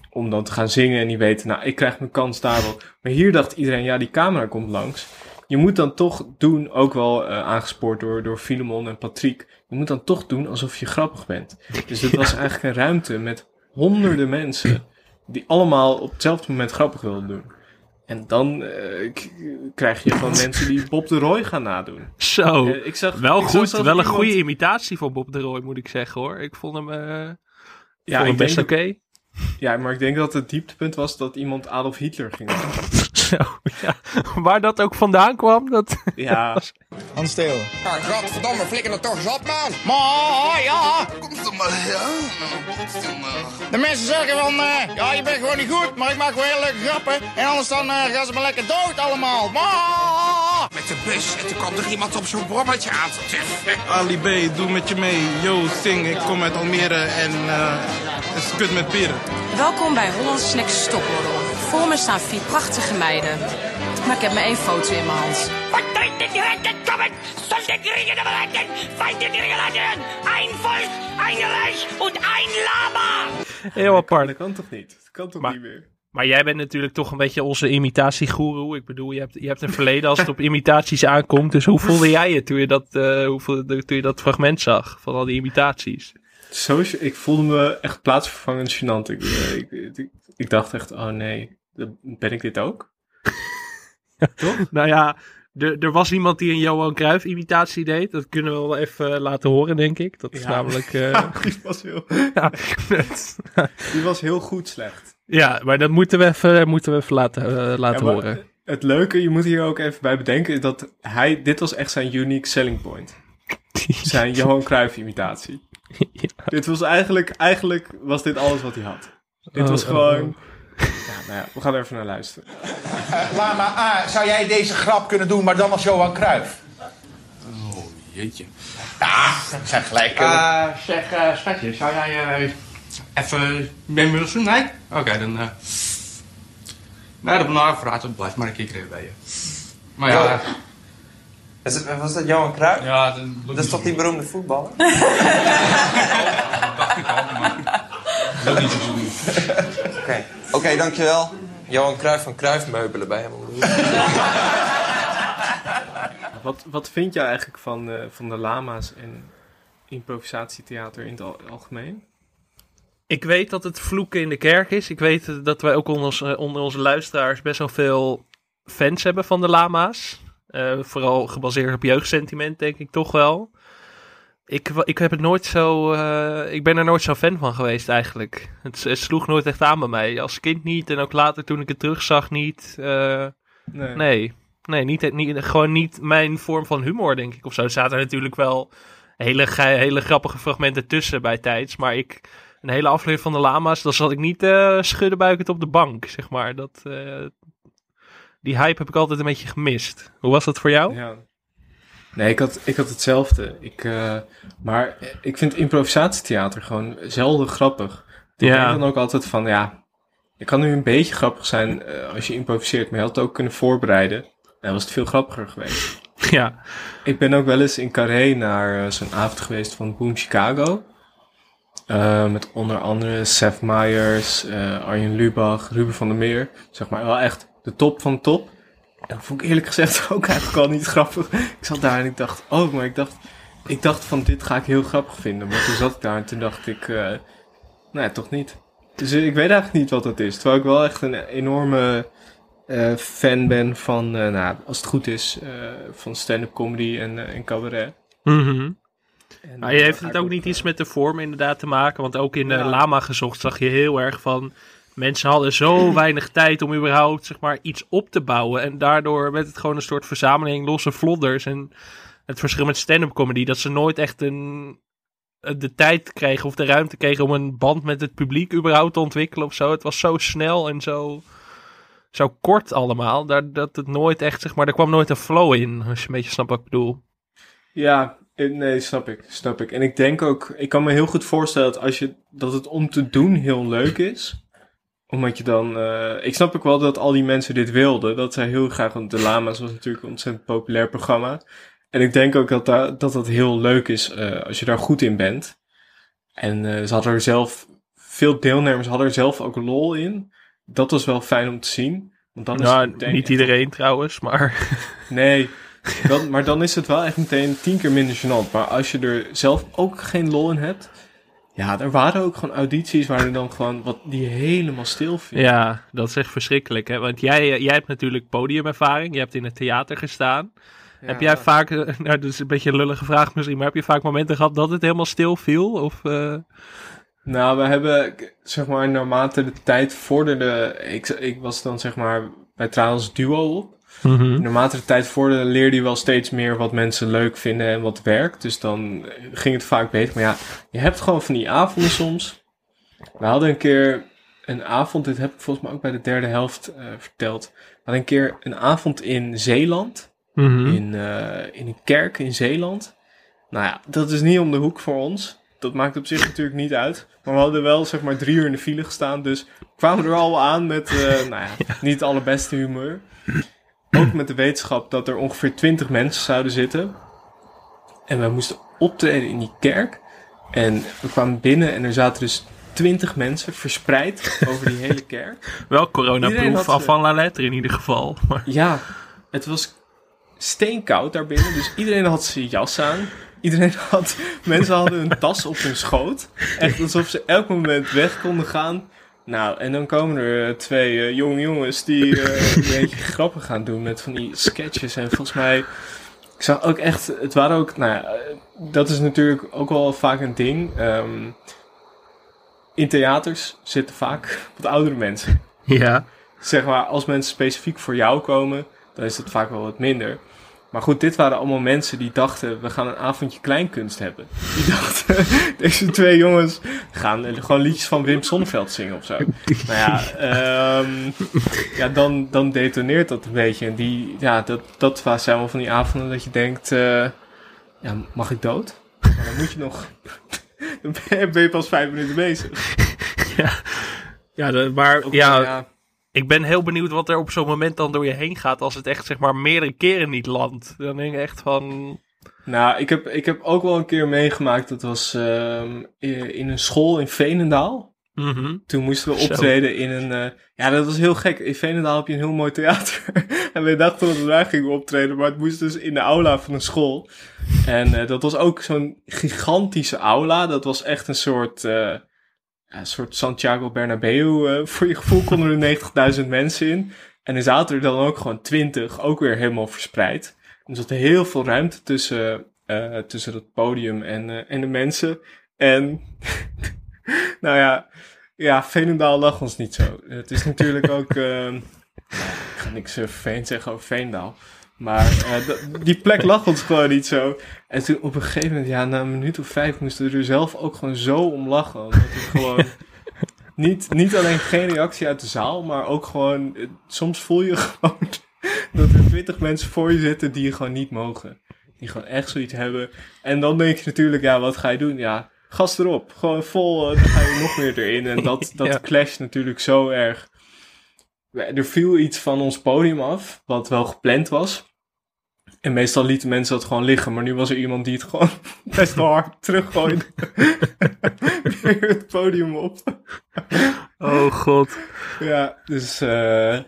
om dan te gaan zingen en die weten, nou, ik krijg mijn kans daar wel. Maar hier dacht iedereen, ja, die camera komt langs. Je moet dan toch doen, ook wel eh, aangespoord door, door Filemon en Patrick, je moet dan toch doen alsof je grappig bent. Dus dit was eigenlijk een ruimte met honderden mensen die allemaal op hetzelfde moment grappig wilden doen. En dan eh, krijg je gewoon mensen die Bob de Roy gaan nadoen. Zo. Eh, ik zag, Wel ik goed, wel een iemand- goede imitatie van Bob de Roy, moet ik zeggen hoor. Ik vond hem, eh Ja, vond hem ik best oké. dat- ja, maar ik denk dat het dieptepunt was dat iemand Adolf Hitler ging. Zo, ja. Waar dat ook vandaan kwam, dat... Ja, Hans Theo. Ja, godverdomme, flikker er toch eens op, man. Maar ja, Kom toch maar, ja. Kom toch maar. de mensen zeggen van, eh, ja, je bent gewoon niet goed, maar ik maak wel hele leuke grappen. En anders dan eh, gaan ze maar lekker dood allemaal. Maar... Met de bus en toen kwam er iemand op zo'n brommetje aan te tiffen. Ali B, doe met je mee. Yo, sing, ik kom uit Almere en eh het is kut met peren. Welkom bij Hollandse Snacks Stopwoordel. Voor me staan vier prachtige meiden. Maar ik heb maar één foto in mijn hand. Ein Volk, ein Reich und ein Lama. Heel apart. dat kan toch niet? Dat kan toch Maar- niet meer? Maar jij bent natuurlijk toch een beetje onze imitatiegoeroe. Ik bedoel, je hebt, je hebt een verleden als het op imitaties aankomt. Dus hoe voelde jij je toen je dat, eh, hoe voelde, toen je dat fragment zag van al die imitaties? Zo, ik voelde me echt plaatsvervangend gênant. Ik, eh, ik, ik, ik dacht echt, oh nee, ben ik dit ook? Nou ja, er, er was iemand die een Johan Cruijff imitatie deed. Dat kunnen we wel even eh, laten horen, denk ik. Dat is Ja. namelijk... Ja, die was heel, ja, die was heel goed slecht. ja, maar dat moeten we even, moeten we even laten, laten Ja, horen. Het leuke, je moet hier ook even bij bedenken, is dat hij, dit was echt zijn unique selling point. Zijn Johan Cruijff imitatie. Dit was eigenlijk, eigenlijk was dit alles wat hij had. Dit Oh, was oh, gewoon... Ja, nou ja, we gaan er even naar luisteren. Lama A, zou jij deze grap kunnen doen, maar dan als Johan Cruijff? Oh, Jeetje. Zeg gelijk. Eh, zeg, eh, schatje, zou jij eh, even mee willen doen? Nee? Oké, dan... eh nee, dat nou, het blijft maar een keer bij je. Maar ja, Is het, was dat Johan Cruijff? ja dat, Dat is toch die beroemde voetballer? dacht ik al, maar... Dat niet zo goed. Oké, Oké, dankjewel. Johan Cruijff van Cruijffmeubelen bij hem. Wat, wat vind jij eigenlijk van, eh, van de lama's en improvisatietheater in het al- algemeen? Ik weet dat het vloeken in de kerk is. Ik weet dat wij ook onder, ons, eh, onder onze luisteraars best wel veel fans hebben van de lama's. Eh, vooral gebaseerd op jeugdsentiment, denk ik toch wel. Ik, ik, heb het nooit zo, eh, ik ben er nooit zo fan van geweest eigenlijk. Het, sloeg nooit echt aan bij mij. Als kind niet en ook later toen ik het terugzag niet. Eh, Nee. Nee, nee niet, niet, gewoon niet mijn vorm van humor, denk ik. Of zo. Er zaten natuurlijk wel hele, hele grappige fragmenten tussen bij tijds. Maar ik, een hele aflevering van de Lama's, dan zat ik niet eh schuddenbuikend op de bank, zeg maar. Dat, die hype heb ik altijd een beetje gemist. Hoe was dat voor jou? Ja. Nee, ik had, ik had hetzelfde. Ik, eh, maar ik vind improvisatietheater gewoon zelden grappig. Ik Ja. denk dan ook altijd van, ja, het kan nu een beetje grappig zijn eh, als je improviseert, maar je had het ook kunnen voorbereiden. Dan was het veel grappiger geweest. Ja, Ik ben ook wel eens in Carré naar eh, zo'n avond geweest van Boom Chicago. Met onder andere Seth Meyers, Arjen Lubach, Ruben van der Meer. Zeg maar wel echt de top van de top. Dat vond ik eerlijk gezegd ook eigenlijk al niet grappig. Ik zat daar en ik dacht, oh, maar ik dacht, ik dacht van dit ga ik heel grappig vinden. Maar toen zat ik daar en toen dacht ik, eh, nou ja, toch niet. Dus eh, ik weet eigenlijk niet wat dat is. Terwijl ik wel echt een enorme eh, fan ben van, nou, als het goed is, van stand-up comedy en, en cabaret. Mhm. En, Maar je heeft het ook niet iets met de vorm inderdaad te maken. Want ook in Ja. Lama gezocht zag je heel erg van... Mensen hadden zo weinig tijd om überhaupt zeg maar, iets op te bouwen. En daardoor werd het gewoon een soort verzameling losse vlodders. En het verschil met stand-up comedy... dat ze nooit echt een, de tijd kregen of de ruimte kregen... om een band met het publiek überhaupt te ontwikkelen of zo. Het was zo snel en zo, zo kort allemaal... Dat, dat het nooit echt, zeg maar... Er kwam nooit een flow in, als je een beetje snapt wat ik bedoel. Ja, eh, nee, snap ik, snap ik. En ik denk ook, ik kan me heel goed voorstellen dat als je, dat het om te doen heel leuk is. Omdat je dan, eh, ik snap ook wel dat al die mensen dit wilden. Dat zij heel graag, want De Lama's was natuurlijk een ontzettend populair programma. En ik denk ook dat da- dat, dat heel leuk is eh, als je daar goed in bent. En eh, ze hadden er zelf, veel deelnemers hadden er zelf ook lol in. Dat was wel fijn om te zien. Want dan is Nou, meteen niet echt- iedereen trouwens, maar... Nee, dan, maar dan is het wel echt meteen tien keer minder gênant. Maar als je er zelf ook geen lol in hebt... Ja, er waren ook gewoon audities waar er dan gewoon wat die helemaal stil viel. Ja, dat is echt verschrikkelijk. Hè? Want jij, eh, jij hebt natuurlijk podiumervaring. Je hebt in het theater gestaan. Heb jij vaak, eh, nou dat is een beetje een lullige vraag misschien, maar heb je vaak momenten gehad dat het helemaal stil viel? Of, eh, Nou, we hebben, zeg maar, naarmate de tijd vorderde... Ik, ik was dan, zeg maar, bij Trials Duo op. Naarmate de tijd vorderde leerde je wel steeds meer wat mensen leuk vinden en wat werkt. Dus dan ging het vaak beter. Maar ja, je hebt gewoon van die avonden soms. We hadden een keer een avond, dit heb ik volgens mij ook bij de derde helft eh, verteld. We hadden een keer een avond in Zeeland. mhm. In, eh, in een kerk in Zeeland. Nou ja, dat is niet om de hoek voor ons. Dat maakt op zich natuurlijk niet uit. Maar we hadden wel zeg maar drie uur in de file gestaan. Dus we kwamen er al aan met, eh, nou ja, niet het allerbeste humeur. Ook met de wetenschap dat er ongeveer twintig mensen zouden zitten. En we moesten optreden in die kerk. En we kwamen binnen en er zaten dus twintig mensen verspreid over die hele kerk. wel coronaproof af van la lettre in ieder geval. Maar, Ja, het was steenkoud daarbinnen, dus iedereen had zijn jas aan. Iedereen had, mensen hadden een tas op hun schoot. Echt alsof ze elk moment weg konden gaan. Nou, en dan komen er eh, twee eh, jonge jongens die eh, een beetje grappen gaan doen met van die sketches. En volgens mij, ik zag ook echt, het waren ook, nou ja, dat is natuurlijk ook wel vaak een ding. Ehm, in theaters zitten vaak wat oudere mensen ja. zeg maar, als mensen specifiek voor jou komen, dan is het vaak wel wat minder. Maar goed, dit waren allemaal mensen die dachten, we gaan een avondje kleinkunst hebben. Die dachten, deze twee jongens gaan gewoon liedjes van Wim Sonneveld zingen of zo. nou ja, ehm, ja dan, dan detoneert dat een beetje. En die, ja, dat, dat was zijn wel van die avonden dat je denkt, eh, ja, mag ik dood? Maar dan moet je nog, dan ben je- pas vijf minuten bezig. Ja, de- maar ja, ja, ik ben heel benieuwd wat er op zo'n moment dan door je heen gaat als het echt zeg maar meerdere keren niet landt. Dan denk ik echt van... Nou, ik heb, ik heb ook wel een keer meegemaakt. Dat was ehm, in een school in Veenendaal. mhm. Toen moesten we Zo. optreden in een... eh, ja, dat was heel gek. In Veenendaal heb je een heel mooi theater. en we dachten dat we daar gingen optreden. Maar het moest dus in de aula van een school. En eh, dat was ook zo'n gigantische aula. Dat was echt een soort... eh, ja, een soort Santiago Bernabeu. eh, voor je gevoel konden er 90.000 mensen in. En er zaten er dan ook gewoon 20. Ook weer helemaal verspreid. Er zat heel veel ruimte tussen, eh, tussen het podium en, eh, en de mensen. En nou ja, ja, Veenendaal lag ons niet zo. Het is natuurlijk ook, ehm, ik ga niks vervelend zeggen over Veendaal. Maar die plek lag ons gewoon niet zo. En toen op een gegeven moment, ja, na een minuut of vijf moesten we er zelf ook gewoon zo om lachen. Omdat het gewoon niet, niet alleen geen reactie uit de zaal, maar ook gewoon, soms voel je gewoon dat er twintig mensen voor je zitten die je gewoon niet mogen. Die gewoon echt zoiets hebben. En dan denk je natuurlijk, ja, wat ga je doen? Ja, gas erop. Gewoon vol, uh, dan ga je nog meer erin. En dat, dat ja. clasht natuurlijk zo erg. Er viel iets van ons podium af, wat wel gepland was. En meestal lieten mensen dat gewoon liggen. Maar nu was er iemand die het gewoon best wel hard teruggooide. Weer het podium op. oh god. Ja, dus... Uh,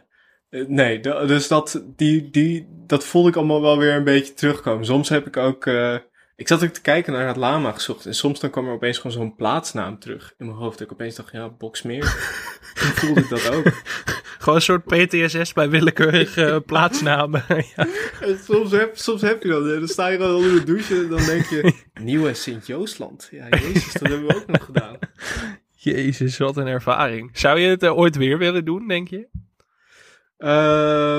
nee, dus dat, die, die, dat voelde ik allemaal wel weer een beetje terugkomen. Soms heb ik ook... Uh, ik zat ook te kijken naar het lama gezocht. En soms dan kwam er opeens gewoon zo'n plaatsnaam terug in mijn hoofd. Dat ik opeens dacht, ja, Boksmeer. Toen voelde ik dat ook. Gewoon een soort PTSS bij willekeurige plaatsnamen. ja. Soms, heb, soms heb je dat. Dan sta je gewoon onder de douche en dan denk je... Nieuwe Sint-Joosland. Ja, jezus, dat hebben we ook nog gedaan. Jezus, wat een ervaring. Zou je het uh, ooit weer willen doen, denk je?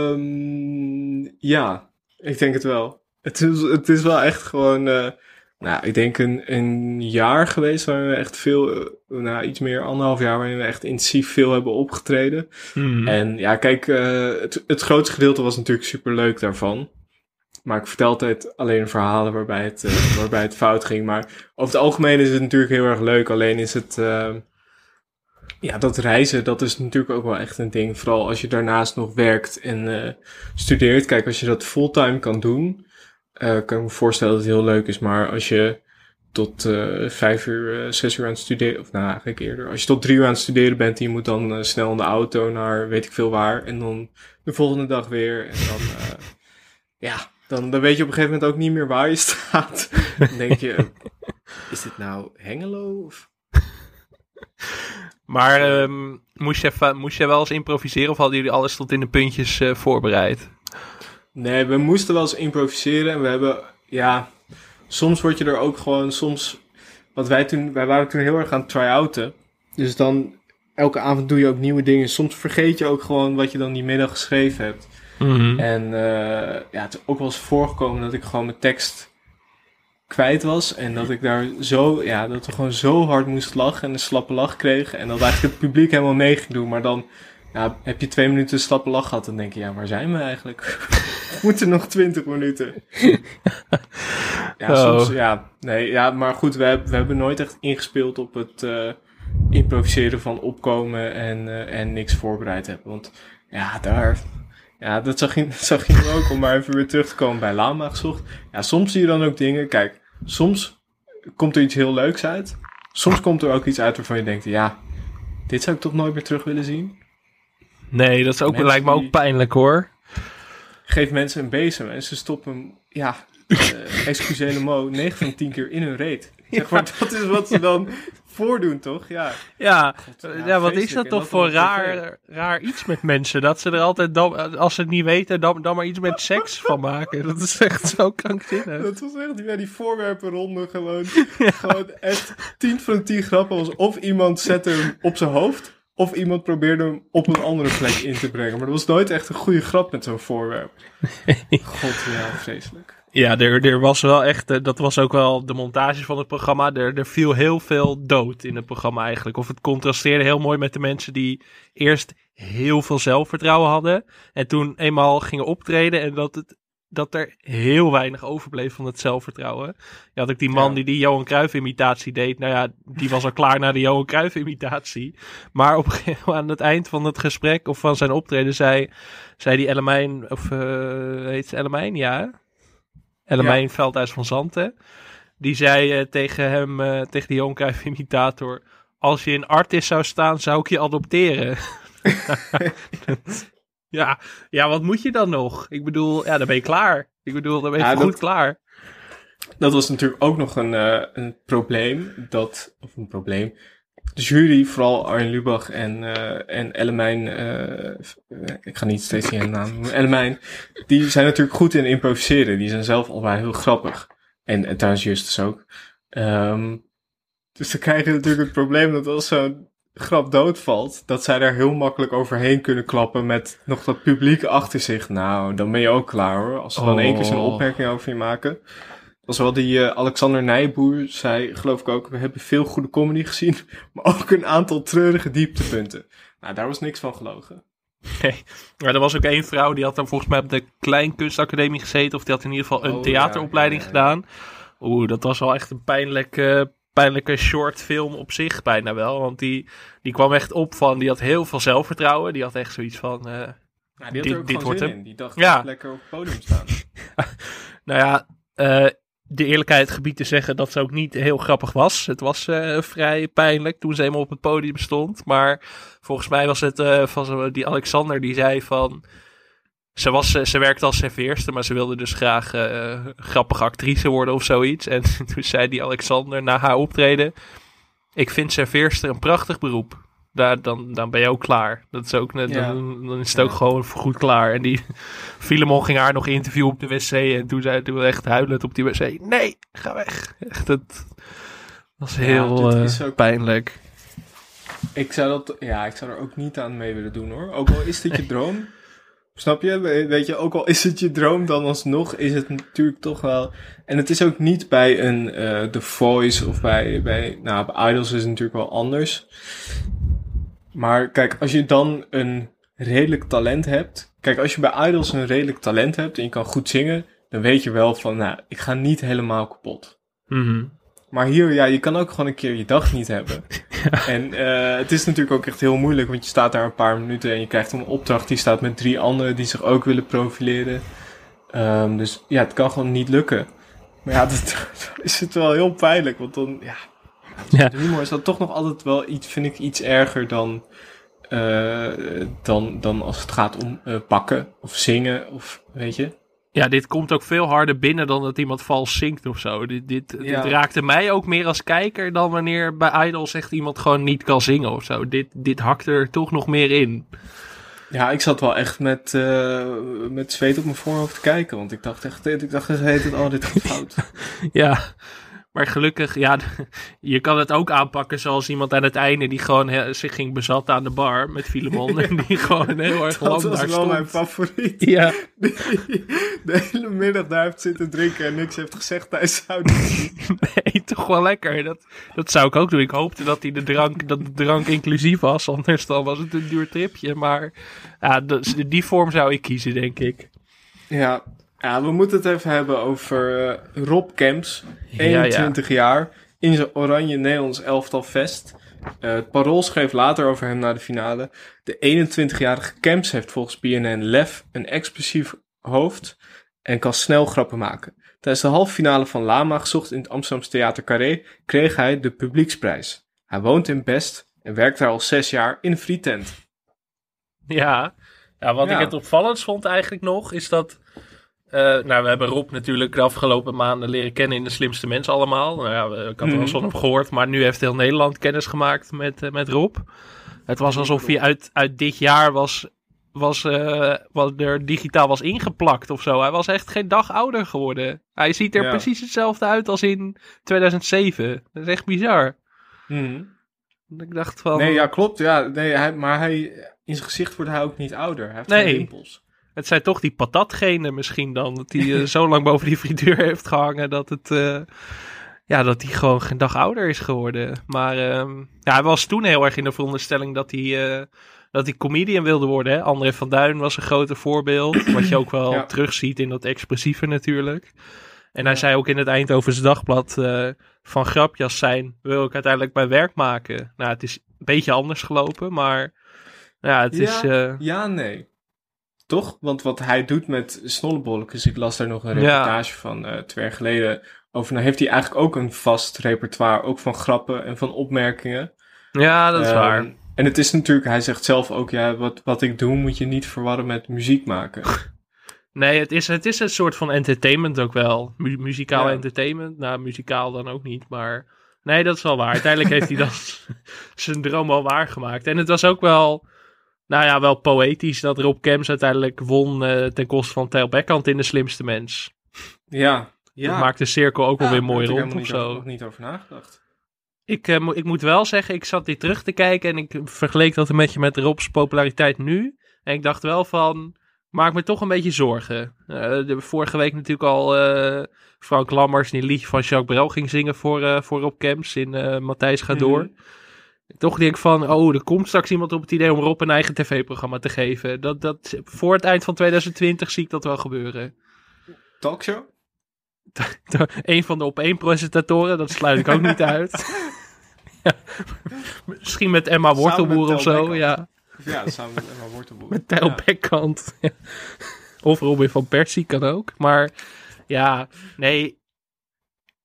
Um, ja, ik denk het wel. Het is, het is wel echt gewoon... Uh, nou, ik denk een, een jaar geweest waarin we echt veel, uh, nou iets meer anderhalf jaar waarin we echt intensief veel hebben opgetreden. Mm. En ja, kijk, uh, het, het grootste gedeelte was natuurlijk super leuk daarvan. Maar ik vertel altijd alleen verhalen waarbij het, uh, waarbij het fout ging. Maar over het algemeen is het natuurlijk heel erg leuk. Alleen is het, ja, dat reizen, dat is natuurlijk ook wel echt een ding. Vooral als je daarnaast nog werkt en studeert. Kijk, als je dat fulltime kan doen. Uh, kan me voorstellen dat het heel leuk is, maar als je tot uh, vijf uur, uh, zes uur aan het studeren, of nou eigenlijk eerder, als je tot drie uur aan het studeren bent en je moet dan snel in de auto naar weet ik veel waar, en dan de volgende dag weer, en dan, ja, dan, dan weet je op een gegeven moment ook niet meer waar je staat. dan denk je, is dit nou Hengelo? Of? Maar um, moest, je, moest je wel eens improviseren of hadden jullie alles tot in de puntjes voorbereid? Nee, we moesten wel eens improviseren. En we hebben, ja, soms word je er ook gewoon, soms, wat wij toen, wij waren toen heel erg aan het try-outen. Dus dan, elke avond doe je ook nieuwe dingen. Soms vergeet je ook gewoon wat je dan die middag geschreven hebt. Mm -hmm. En uh, ja, het is ook wel eens voorgekomen dat ik gewoon mijn tekst kwijt was. En dat ik daar zo, ja, dat we gewoon zo hard moest lachen en een slappe lach kreeg. En dat eigenlijk het publiek helemaal mee ging doen. Maar dan ja, heb je twee minuten slappe lach gehad, dan denk je, ja, waar zijn we eigenlijk? we moeten nog twintig minuten. ja, Oh. soms, ja, nee, ja, maar goed, we, hebben- we hebben nooit echt ingespeeld op het eh, improviseren van opkomen en, eh, en niks voorbereid hebben. Want ja, daar, ja, dat zag je, dat zag je ook, om maar even weer terug te komen bij Lama gezocht. Ja, soms zie je dan ook dingen, kijk, soms komt er iets heel leuks uit. Soms komt er ook iets uit waarvan je denkt, ja, dit zou ik toch nooit meer terug willen zien. Nee, dat is ook, lijkt me ook pijnlijk hoor. Geef mensen een bezem en ze stoppen hem, ja, uh, excusez le mot, 9 van 10 keer in hun reet. Zeg maar, dat is wat ze dan voordoen, toch? Ja. Ja, God, ja, ja, wat is dat toch dat voor raar, raar iets met mensen? Dat ze er altijd, dan, als ze het niet weten, dan, dan maar iets met seks van maken. Dat is echt zo krankzinnig. Dat was echt, ja, die voorwerpenronde gewoon, gewoon echt 10 van 10 grappen was of iemand zette hem op zijn hoofd, of iemand probeerde hem op een andere plek in te brengen. Maar dat was nooit echt een goede grap met zo'n voorwerp. God, ja, vreselijk. Ja, er, er was wel echt, eh, dat was ook wel de montage van het programma. Er, er viel heel veel dood in het programma eigenlijk. Of het contrasteerde heel mooi met de mensen die eerst heel veel zelfvertrouwen hadden. En toen eenmaal gingen optreden en dat, het, dat er heel weinig overbleef van het zelfvertrouwen. Je had ook die man Ja. die die Johan Cruijff imitatie deed. Nou ja, die was al klaar na de Johan Cruijff imitatie. Maar op, een aan het eind van het gesprek of van zijn optreden zei, zei die Ellemijn, of eh heet ze Ellemijn? Ja, hè? Ellemijn Veldhuis van Zanten. Die zei eh, tegen hem, eh, tegen die Johan Cruijff imitator... Als je in Artis zou staan, zou ik je adopteren. ja, ja, wat moet je dan nog? Ik bedoel, ja, dan ben je klaar. Ik bedoel, dan ben je Ja, goed dat- klaar. Dat was natuurlijk ook nog een, eh, een probleem. Dat, of een probleem. De jury, vooral Arjen Lubach en, eh en Ellemijn, eh, ik ga niet steeds die naam noemen, Ellemijn, die zijn natuurlijk goed in improviseren. Die zijn zelf allebei heel grappig. En, en trouwens Justus ook. Ehm, dus dan krijg je natuurlijk het probleem dat als zo'n grap doodvalt, dat zij daar heel makkelijk overheen kunnen klappen met nog dat publiek achter zich. Nou, dan ben je ook klaar hoor. Als ze dan één keer zo'n Oh. opmerking over je maken. Dat was wel die eh, Alexander Nijboer, zei geloof ik ook, we hebben veel goede comedy gezien, maar ook een aantal treurige dieptepunten. Nou, daar was niks van gelogen. Nee. Maar er was ook één vrouw die had dan volgens mij op de Kleinkunstacademie gezeten. Of die had in ieder geval een Oh, theateropleiding ja, ja, ja. gedaan. Oeh, dat was wel echt een pijnlijke, pijnlijke short film op zich bijna wel. Want die, die kwam echt op van, die had heel veel zelfvertrouwen. Die had echt zoiets van, eh, Nou, die had Dit- er ook dit wordt zin hem. in. Die dacht, Ja. ja. lekker op het podium staan. nou ja, eh, de eerlijkheid gebied te zeggen dat ze ook niet heel grappig was. Het was eh, vrij pijnlijk toen ze eenmaal op het podium stond. Maar volgens mij was het van die Alexander die zei van... Ze, was, eh, ze werkte als serveerster, maar ze wilde dus graag eh, grappige actrice worden of zoiets. En toen zei die Alexander na haar optreden... Ik vind serveerster een prachtig beroep. Daar, dan, dan ben je ook klaar. Dat is ook, net- Ja. dan, dan is het ook gewoon goed klaar. En die Filemon ging haar nog interviewen op de wc. En toen zei toen echt huilend op die wc: Nee, ga weg. Echt, dat was heel dit eh, is ook- pijnlijk. Ik zou dat, ja, ik zou er ook niet aan mee willen doen hoor. Ook al is dit je droom. Snap je? We- Weet je, ook al is het je droom, dan alsnog is het natuurlijk toch wel. En het is ook niet bij een eh The Voice of bij, bij, nou, bij Idols is het natuurlijk wel anders. Maar kijk, als je dan een redelijk talent hebt. Kijk, als je bij Idols een redelijk talent hebt en je kan goed zingen, dan weet je wel van, nou, ik ga niet helemaal kapot. Mhm. Maar hier, ja, je kan ook gewoon een keer je dag niet hebben. En eh, het is natuurlijk ook echt heel moeilijk, want je staat daar een paar minuten en je krijgt een opdracht. Die staat met drie anderen die zich ook willen profileren. Ehm, dus ja, het kan gewoon niet lukken. Maar ja, dat, dan is het wel heel pijnlijk, want dan, ja, Ja. de humor is dan toch nog altijd wel iets, vind ik, iets erger dan, eh, dan, dan als het gaat om eh, pakken of zingen of, weet je. Ja, dit komt ook veel harder binnen dan dat iemand vals zingt of zo. Dit, dit, Ja. dit raakte mij ook meer als kijker dan wanneer bij Idols echt iemand gewoon niet kan zingen of zo. Dit, dit hakt er toch nog meer in. Ja, ik zat wel echt met, eh, met zweet op mijn voorhoofd te kijken. Want ik dacht echt, ik dacht echt, heet het, oh, dit gaat fout. Ja, maar gelukkig, ja, je kan het ook aanpakken zoals iemand aan het einde die gewoon zich ging bezatten aan de bar met Filemon. En die gewoon heel erg lang dat was daar wel stond. mijn favoriet. Ja, Die de hele middag daar heeft zitten drinken en niks heeft gezegd tijdens de auditie. nee, toch wel lekker. Dat, dat zou ik ook doen. Ik hoopte dat, die de, drank, dat de drank inclusief was, anders dan was het een duur tripje. Maar ja, die vorm zou ik kiezen, denk ik. Ja, ja, we moeten het even hebben over eh, Rob Kemps, Ja, ja. 21 jaar, in zijn oranje Nederlands elftal vest. Eh, het Parool schreef later over hem na de finale. De 21-jarige Kemps heeft volgens BNN lef, een explosief hoofd en kan snel grappen maken. Tijdens de halve finale van Lama gezocht in het Amsterdamse Theater Carré kreeg hij de publieksprijs. Hij woont in Best en werkt daar al zes jaar in een frietent. Ja, ja wat Ja. ik het opvallendst vond eigenlijk nog, is dat... eh, nou, we hebben Rob natuurlijk de afgelopen maanden leren kennen in de slimste mensen allemaal. Nou ja, we- ik had er eens van hem gehoord, maar nu heeft heel Nederland kennis gemaakt met, eh, met Rob. Het was alsof hij uit, uit dit jaar was, was, eh, was er digitaal was ingeplakt of zo. Hij was echt geen dag ouder geworden. Hij ziet er Ja. precies hetzelfde uit als in 2007. Dat is echt bizar. Mhm. Ik dacht van... Nee, ja, klopt. Ja, nee, hij, maar hij, in zijn gezicht wordt hij ook niet ouder. Hij heeft Nee. geen rimpels. Het zijn toch die patatgenen misschien dan. Dat hij eh, zo lang boven die frituur heeft gehangen dat het... eh, ja, dat hij gewoon geen dag ouder is geworden. Maar ehm, ja, hij was toen heel erg in de veronderstelling dat hij, eh, dat hij comedian wilde worden. Hè? André van Duin was een grote voorbeeld. wat je ook wel Ja. terugziet in dat expressieve natuurlijk. En hij zei ook in het Eindhovense Dagblad... van grapjas zijn wil ik uiteindelijk mijn werk maken. Nou, het is een beetje anders gelopen, maar... Ja, het ja, is... ja, nee. Toch? Want wat hij doet met snollebolletjes, ik las daar nog een Ja. reportage van eh twee jaar geleden over. Nou heeft hij eigenlijk ook een vast repertoire, ook van grappen en van opmerkingen. ja, dat is Ehm, waar. En het is natuurlijk, hij zegt zelf ook, ja, wat, wat ik doe moet je niet verwarren met muziek maken. Nee, het is, het is een soort van entertainment ook wel. Mu- muzikaal Ja. entertainment. Nou, muzikaal dan ook niet, maar... Nee, dat is wel waar. Uiteindelijk heeft hij dan zijn droom al waargemaakt. En het was ook wel... Nou ja, wel poëtisch dat Rob Kems uiteindelijk won eh, ten koste van Tel Beckhand in De Slimste Mens. ja, ja. Dat maakt de cirkel ook wel Ja, weer mooi ik rond of over- zo. nog niet over nagedacht. Ik, mo- ik moet wel zeggen, ik zat dit terug te kijken en ik vergeleek dat een beetje met Rob's populariteit nu. En ik dacht wel van, maak me toch een beetje zorgen. Eh, de, vorige week natuurlijk al Frank Lammers die een liedje van Jacques Brel ging zingen voor, voor Rob Kemps in Matthijs gaat door. Mhm. Toch denk ik van, oh, er komt straks iemand op het idee om Rob een eigen tv-programma te geven. Dat, dat, voor het eind van 2020 zie ik dat wel gebeuren. Talkshow? Een van de op één presentatoren, dat sluit ik ook niet uit. ja. Misschien met Emma met Wortelboer of Tel zo, Bekkant. ja. Ja, samen met Emma Wortelboer. Met Tijl Ja. Bekkant. Ja. Of Robin van Persie kan ook. Maar ja, nee.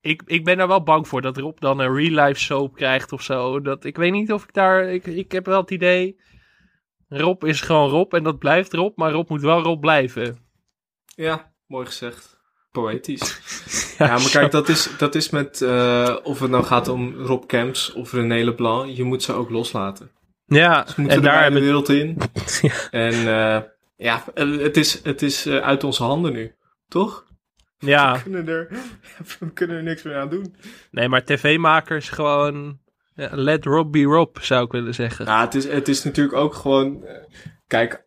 Ik, ik ben er wel bang voor dat Rob dan een real life soap krijgt of zo. Dat, ik weet niet of ik daar... Ik, ik heb wel het idee... Rob is gewoon Rob en dat blijft Rob. Maar Rob moet wel Rob blijven. Ja, mooi gezegd. Poëtisch. Ja, maar kijk, dat is, dat is met, eh, of het nou gaat om Rob Kemps of René Leblanc, je moet ze ook loslaten. Ja, Ze moeten en daar de wereld in. Ja. En eh, ja, het is, het is eh, uit onze handen nu, toch? Ja, We kunnen er, we kunnen er niks meer aan doen. nee, maar tv-makers gewoon... Ja, let Rob be Rob, zou ik willen zeggen. Nou, het is, het is natuurlijk ook gewoon, eh, kijk,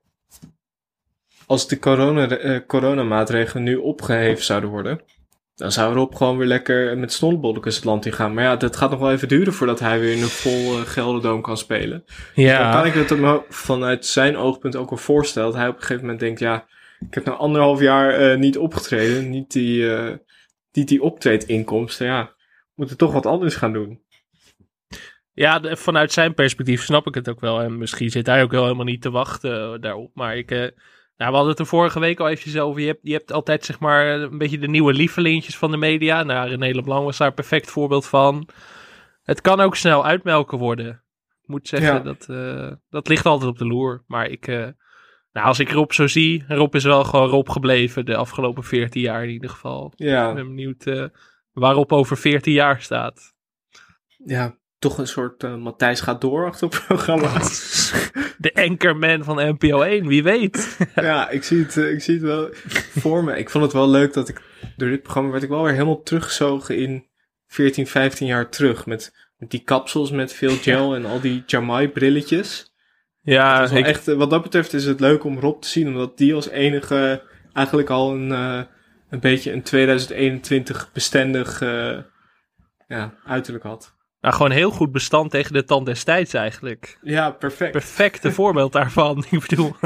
als de corona, eh, coronamaatregelen nu opgeheven zouden worden, dan zou Rob gewoon weer lekker met snollebolletjes het land in gaan. Maar ja, dat gaat nog wel even duren voordat hij weer in een vol eh, Gelderdoom kan spelen. Dan kan ik het hem vanuit zijn oogpunt ook wel voorstellen. Dat hij op een gegeven moment denkt, ja, ik heb nou anderhalf jaar eh, niet opgetreden. Niet die, eh niet die optreedinkomsten. Ja, we moeten toch wat anders gaan doen. Ja, de- vanuit zijn perspectief snap ik het ook wel. En misschien zit hij ook wel helemaal niet te wachten eh, daarop. Maar ik, nou, we hadden het er vorige week al eventjes over. Je hebt, je hebt altijd zeg maar een beetje de nieuwe lievelingjes van de media. Nou, René Leblanc was daar een perfect voorbeeld van. Het kan ook snel uitmelken worden. Ik moet zeggen, Ja. dat, dat ligt altijd op de loer. Maar ik, nou, als ik Rob zo zie, Rob is wel gewoon Rob gebleven de afgelopen 14 jaar in ieder geval. Ik Ja, ben benieuwd eh, waarop over 14 jaar staat. ja toch een soort eh, Matthijs gaat door achter programma. De anchorman van NPO 1, wie weet. ja, ik zie, het, eh, ik zie het wel voor me. Ik vond het wel leuk dat ik door dit programma werd ik wel weer helemaal teruggezogen in 14, 15 jaar terug. Met, met die kapsels met veel gel en al die Jamai brilletjes. Ja, ik, echt, eh, wat dat betreft is het leuk om Rob te zien, omdat die als enige eigenlijk al een, eh, een beetje een 2021 bestendig eh, ja, uiterlijk had. nou, gewoon heel goed bestand tegen de tand destijds eigenlijk. Ja, perfect. Perfecte voorbeeld daarvan. Ik bedoel,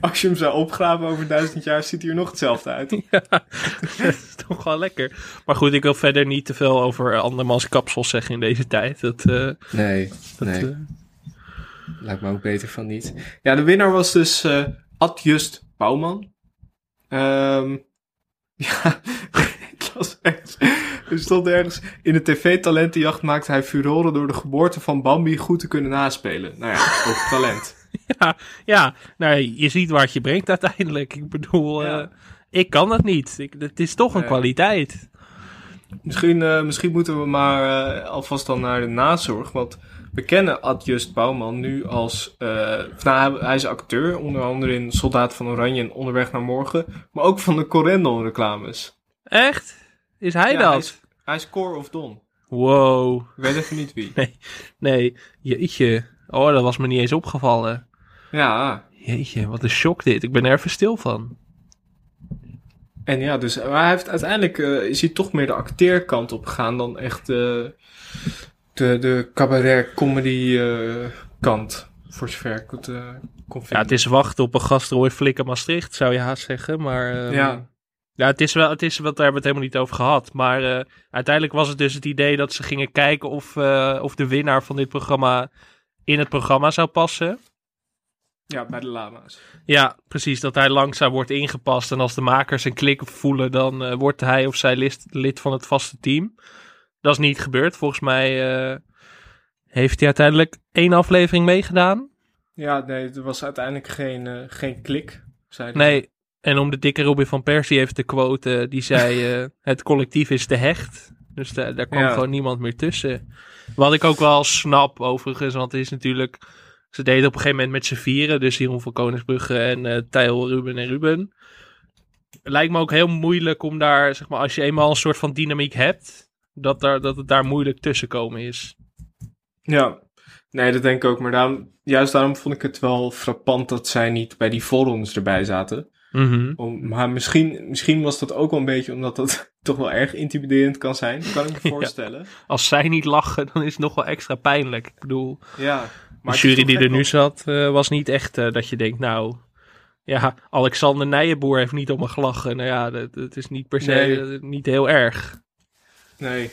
Als je hem zou opgraven over duizend jaar, ziet hij er nog hetzelfde uit. ja, dat is toch wel lekker. Maar goed, ik wil verder niet te veel over andermans kapsels zeggen in deze tijd. Dat, eh, Nee, dat, nee. Eh, Lijkt me ook beter van niet. Ja, de winnaar was dus eh Adjust Bouwman. Ehm ja, ik las ergens. Er stond ergens. In de tv-talentenjacht maakte hij furoren door de geboorte van Bambi goed te kunnen naspelen. Nou ja, ook talent. ja, ja, nou, je ziet waar het je brengt uiteindelijk. Ik bedoel, eh, ik kan dat niet. Ik, het is toch een Nee. kwaliteit. Misschien, eh, misschien moeten we maar eh, alvast dan naar de nazorg. Want we kennen Adjust Bouwman nu als... nou, hij, is acteur, onder andere in Soldaat van Oranje en Onderweg naar Morgen. Maar ook van de Corendon reclames. Echt? Is hij Ja, dat? Hij is, hij is Core of Don. Wow. Ik weet even niet wie. Nee, jeetje. Oh, dat was me niet eens opgevallen. Ja, Jeetje, wat een shock dit. Ik ben er even stil van. En ja, dus maar hij heeft uiteindelijk eh, is hij toch meer de acteerkant op gegaan dan echt eh, de, de cabaret-comedy eh, kant. Voor zover ik het kon Ja, het is wachten op een gastrooi flikker Maastricht, zou je haast zeggen. Maar ehm, Ja. ja, het is wel, het is, wat daar hebben we het helemaal niet over gehad. Maar uiteindelijk was het dus het idee dat ze gingen kijken of, of de winnaar van dit programma in het programma zou passen. Ja, bij de lama's. Ja, precies. Dat hij langzaam wordt ingepast. En als de makers een klik voelen, dan eh, wordt hij of zij lid, lid van het vaste team. Dat is niet gebeurd. Volgens mij eh, heeft hij uiteindelijk één aflevering meegedaan. Ja, nee, er was uiteindelijk geen, eh, geen klik. Zei. Nee, en om de dikke Robin van Persie even te quoten, die zei: Het collectief is te hecht. Dus da- daar kwam Ja. gewoon niemand meer tussen. Wat ik ook wel snap, overigens, want het is natuurlijk. Ze deden op een gegeven moment met z'n vieren, dus Jeroen van Koningsbrugge en Tijl, Ruben en Ruben. Lijkt me ook heel moeilijk om daar, zeg maar, als je eenmaal een soort van dynamiek hebt, dat, daar, dat het daar moeilijk tussenkomen is. Ja, nee, dat denk ik ook. Maar daarom, juist daarom vond ik het wel frappant dat zij niet bij die voorrondes erbij zaten. Mhm. Om, maar misschien, misschien was dat ook wel een beetje omdat dat toch wel erg intimiderend kan zijn. Kan ik me Ja. voorstellen. Als zij niet lachen, dan is het nog wel extra pijnlijk. Ik bedoel, Ja. De jury die er nu zat, eh, was niet echt eh, dat je denkt, nou... Ja, Alexander Nijenboer heeft niet om me gelachen. Nou ja, dat, dat is niet per se Nee. eh, niet heel erg. Nee.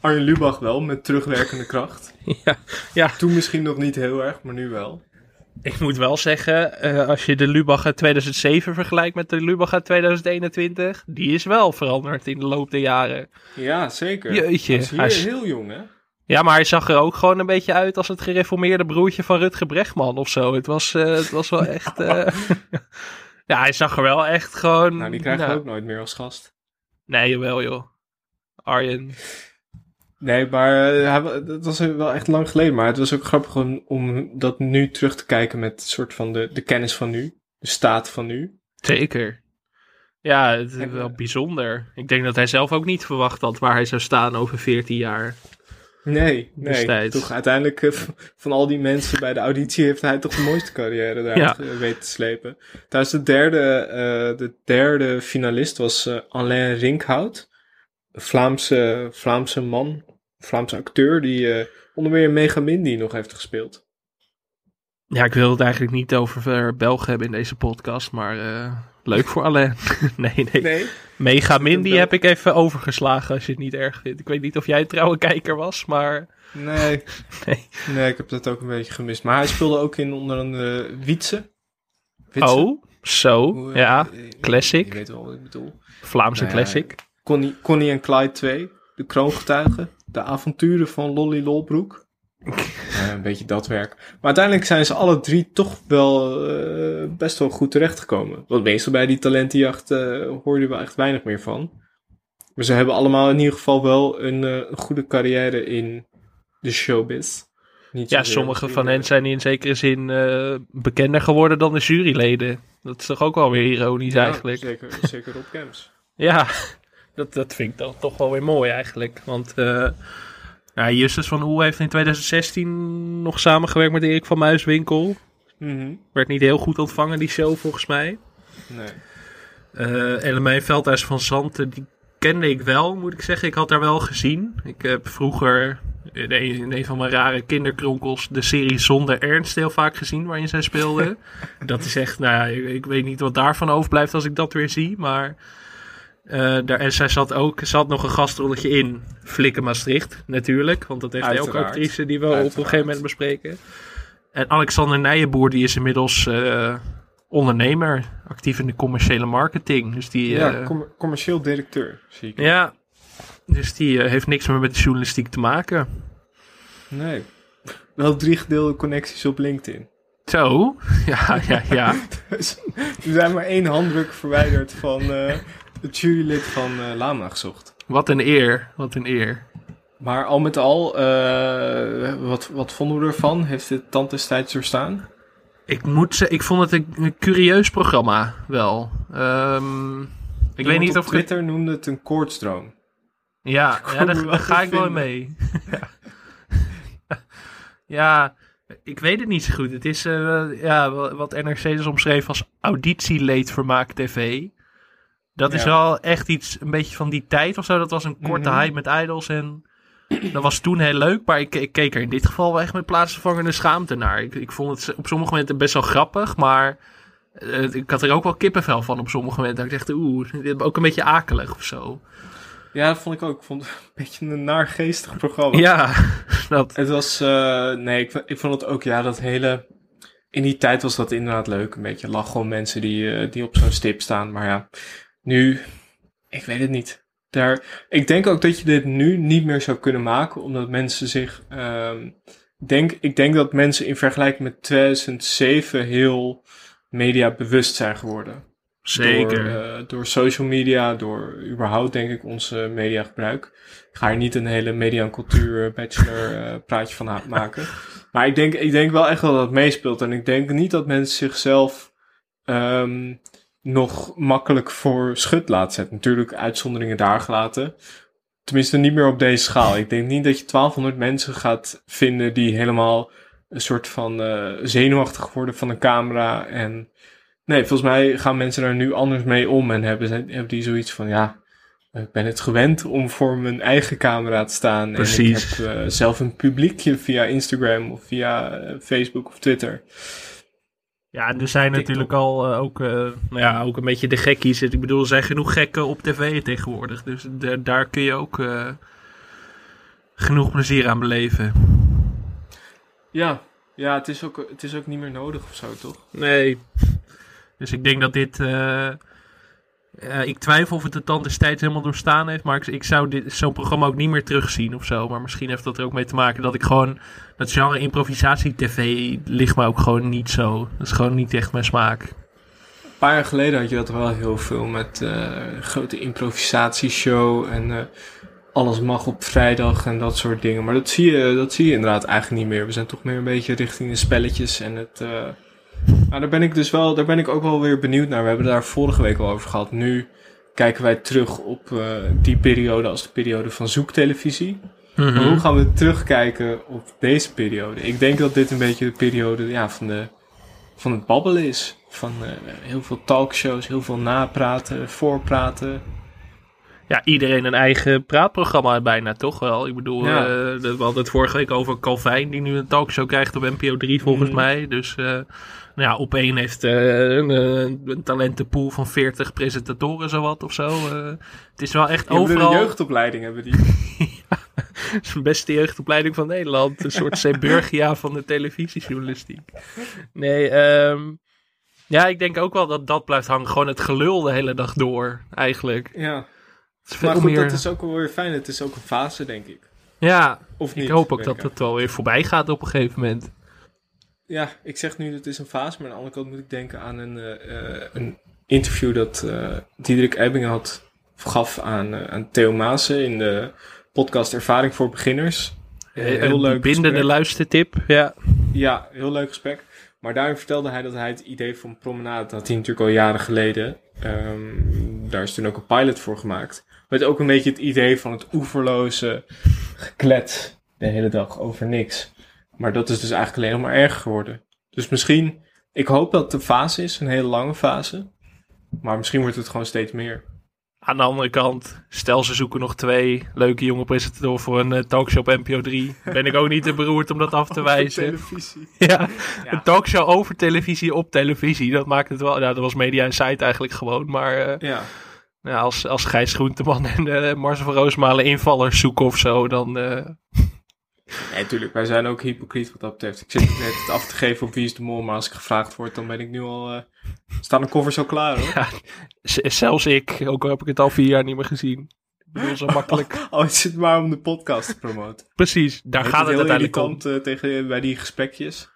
Arjen Lubach wel, met terugwerkende kracht. ja, ja. Toen misschien nog niet heel erg, maar nu wel. Ik moet wel zeggen, als je de Lubach uit 2007 vergelijkt met de Lubach uit 2021, die is wel veranderd in de loop der jaren. Ja, zeker. Jeetje, hij is- heel jong, hè? Ja, maar hij zag er ook gewoon een beetje uit als het gereformeerde broertje van Rutger Bregman of zo. Het was, eh, het was wel echt... eh, ja, hij zag er wel echt gewoon... Nou, die krijgen we nou, ook nooit meer als gast. Nee, jawel joh. Arjen. Nee, maar eh, hij wa- dat was wel echt lang geleden. Maar het was ook grappig om, om dat nu terug te kijken met een soort van de, de kennis van nu. De staat van nu. Zeker. Ja, het is En, wel eh, bijzonder. Ik denk dat hij zelf ook niet verwacht had waar hij zou staan over 14 jaar. Nee, nee. Destijds. Toch uiteindelijk eh, van al die mensen bij de auditie heeft hij toch de mooiste carrière daar Ja. weten te slepen. Trouwens, de derde, eh, de derde finalist was eh, Alain Rinkhout. Een Vlaamse, Vlaamse man, Vlaamse acteur die onder meer in Mega Mindy nog heeft gespeeld. Ja, ik wil het eigenlijk niet over Belgen hebben in deze podcast, maar leuk voor Alain. nee, nee, Nee? Mega Mindy heb ik even overgeslagen als je het niet erg vindt. Ik weet niet of jij een trouwe kijker was, maar... Nee. Nee. Nee, ik heb dat ook een beetje gemist. Maar hij speelde ook in onder andere Wietse. Wietse? Oh, zo. Hoe, eh, ja, eh, classic. Je weet wel wat ik bedoel. Vlaamse Nou ja, classic. Connie, Connie en Clyde 2. De kroongetuigen. De avonturen van Lolly Lolbroek. Ja, een beetje dat werk. Maar uiteindelijk zijn ze alle drie toch wel eh, best wel goed terechtgekomen. Want meestal bij die talentenjacht eh hoor je er wel echt weinig meer van. Maar ze hebben allemaal in ieder geval wel een, eh, goede carrière in de showbiz. Niet Ja, sommige van hen zijn in zekere zin eh, bekender geworden dan de juryleden. Dat is toch ook wel weer ironisch Ja, eigenlijk. Zeker, zeker op Camps. Ja, dat, dat vind ik dan toch wel weer mooi eigenlijk. Want nou, Justus van Oel heeft in 2016 nog samengewerkt met Erik van Muiswinkel. Mhm. Werd niet heel goed ontvangen, die show volgens mij. Nee. Eh Elemijn Veldhuis van Zanten, die kende ik wel, moet ik zeggen. Ik had haar wel gezien. Ik heb vroeger in een, in een van mijn rare kinderkronkels de serie Zonder Ernst heel vaak gezien, waarin zij speelde. dat is echt, nou ja, ik, ik weet niet wat daarvan overblijft als ik dat weer zie, maar... eh, daar, en zij zat ook, had nog een gastrolletje in Flikken Maastricht, natuurlijk. Want dat heeft elke Uiteraard. actrice die we op een gegeven moment bespreken. En Alexander Nijenboer, die is inmiddels eh, ondernemer, actief in de commerciële marketing. Dus die, Ja, eh, com- commercieel directeur, zie ik. ja, dus die heeft niks meer met de journalistiek te maken. Nee. Wel drie gedeelde connecties op LinkedIn. Zo, ja, ja, ja. Dus we zijn maar één handdruk verwijderd van het jurylid van eh, Lama gezocht. Wat een eer, wat een eer. Maar al met al, eh, wat, wat vonden we ervan? Heeft dit tand destijds doorstaan? Ik moet zeggen, ik vond het een, een curieus programma wel. Ehm, ik weet niet of het- Twitter noemde het een koortsdroom. Ja, ja daar, ga ik wel mee. ja. ja, ik weet het niet zo goed. Het is eh, ja, wa- wat NRC dus omschreef als auditieleedvermaak tv. Dat is wel echt iets, een beetje van die tijd of zo. Dat was een korte Mhm. hype met idols en dat was toen heel leuk. Maar ik, ik keek er in dit geval wel echt met plaatsvervangende schaamte naar. Ik, ik vond het op sommige momenten best wel grappig, maar eh, ik had er ook wel kippenvel van op sommige momenten. Dat ik dacht, oeh, ook een beetje akelig of zo. Ja, dat vond ik ook. Ik vond het een beetje een naargeestig programma. Ja, dat. Het was, eh, nee, ik, ik vond het ook, ja, dat hele... In die tijd was dat inderdaad leuk. Een beetje lachen om mensen die, eh, die op zo'n stip staan. Maar ja, nu, ik weet het niet. Daar, ik denk ook dat je dit nu niet meer zou kunnen maken, omdat mensen zich... ehm, denk, ik denk dat mensen in vergelijking met 2007 heel mediabewust zijn geworden. Zeker. Door, eh, door social media, door überhaupt denk ik ons eh, mediagebruik. Ik ga er niet een hele media en cultuur eh, bachelor eh, praatje van maken. Maar ik denk, ik denk wel echt wel dat het meespeelt. En ik denk niet dat mensen zichzelf ehm, nog makkelijk voor schut laten zetten. Natuurlijk uitzonderingen daar gelaten. Tenminste, niet meer op deze schaal. Ik denk niet dat je 1200 mensen gaat vinden die helemaal een soort van eh, zenuwachtig worden van een camera. En nee, volgens mij gaan mensen daar nu anders mee om en hebben, ze- hebben die zoiets van ja. Ik ben het gewend om voor mijn eigen camera te staan. Precies. En ik heb eh, zelf een publiekje via Instagram of via eh, Facebook of Twitter. Ja, en er zijn TikTok. natuurlijk al eh, ook, eh, nou ja, ook een beetje de gekkies. Ik bedoel, er zijn genoeg gekken op tv tegenwoordig. Dus da- daar kun je ook eh, genoeg plezier aan beleven. Ja, ja het, is ook, het is ook niet meer nodig of zo, toch? Nee. Dus ik denk dat dit. Eh, ik twijfel of het de tand des tijds helemaal doorstaan heeft. Maar ik, ik zou zo'n programma ook niet meer terugzien of zo. Maar misschien heeft dat er ook mee te maken dat ik gewoon. Dat genre improvisatie-tv ligt me ook gewoon niet zo. Dat is gewoon niet echt mijn smaak. Een paar jaar geleden had je dat wel heel veel met een grote improvisatieshow en eh, alles mag op vrijdag en dat soort dingen. Maar dat zie, je, dat zie je inderdaad eigenlijk niet meer. We zijn toch meer een beetje richting de spelletjes en het... nou, daar ben ik dus wel, daar ben ik ook wel weer benieuwd naar. We hebben daar vorige week al over gehad. Nu kijken wij terug op eh, die periode als de periode van zoektelevisie. Maar hoe gaan we terugkijken op deze periode? Ik denk dat dit een beetje de periode ja, van, de, van het babbelen is. Van eh, heel veel talkshows, heel veel napraten, voorpraten. Ja, iedereen een eigen praatprogramma bijna, toch wel? Ik bedoel, Ja. eh, we hadden het vorige week over Calvijn, die nu een talkshow krijgt op NPO 3 volgens Mhm. mij. Dus eh, nou ja, op één heeft eh, een, een talentenpool van 40 presentatoren zowat of zo. het is wel echt hebben overal... een jeugdopleiding hebben die. Het is de beste jeugdopleiding van Nederland. Een soort Seburgia van de televisiejournalistiek. Nee, ehm, ja, ik denk ook wel dat dat blijft hangen. Gewoon het gelul de hele dag door, eigenlijk. Ja. Het is Maar goed, meer... dat is ook wel weer fijn. Het is ook een fase, denk ik. Ja, Of niet? ik hoop ook dat het wel weer voorbij gaat op een gegeven moment. Ja, ik zeg nu dat het is een fase, maar aan de andere kant moet ik denken aan een, eh, eh, een interview dat eh Diederik Ebbing had, gaf aan, eh, aan Theo Maassen in de podcast Ervaring voor Beginners. Eh, heel een leuk bindende gesprek. luistertip, ja. Ja, heel leuk gesprek. Maar daarin vertelde hij dat hij het idee van Promenade, dat had hij natuurlijk al jaren geleden. Ehm, daar is toen ook een pilot voor gemaakt. Met ook een beetje het idee van het oeverloze geklets de hele dag over niks. Maar dat is dus eigenlijk alleen maar erger geworden. Dus misschien, ik hoop dat het een fase is, een hele lange fase. Maar misschien wordt het gewoon steeds meer. Aan de andere kant, stel ze zoeken nog twee leuke jonge presentatoren voor een eh, talkshow op NPO 3. Ben ik ook niet te beroerd om dat af te wijzen. Televisie. Ja, Ja. een talkshow over televisie op televisie. Dat maakt het wel. Ja, dat was Media Insight eigenlijk gewoon. Maar eh, Ja. ja, als, als Gijs Groenteman en eh Marcel van Roosmalen invallers zoeken of zo, dan. eh, Nee, tuurlijk. Wij zijn ook hypocriet wat dat betreft. Ik zit het net af te geven op wie is de mol, maar als ik gevraagd word, dan ben ik nu al... eh staan de koffers al klaar, hoor. ja, zelfs ik, ook al heb ik het al vier jaar niet meer gezien. Ik bedoel, zo makkelijk. Oh, het zit maar om de podcast te promoten. Precies, daar gaat het heel uiteindelijk om. eh, tegen bij die gesprekjes.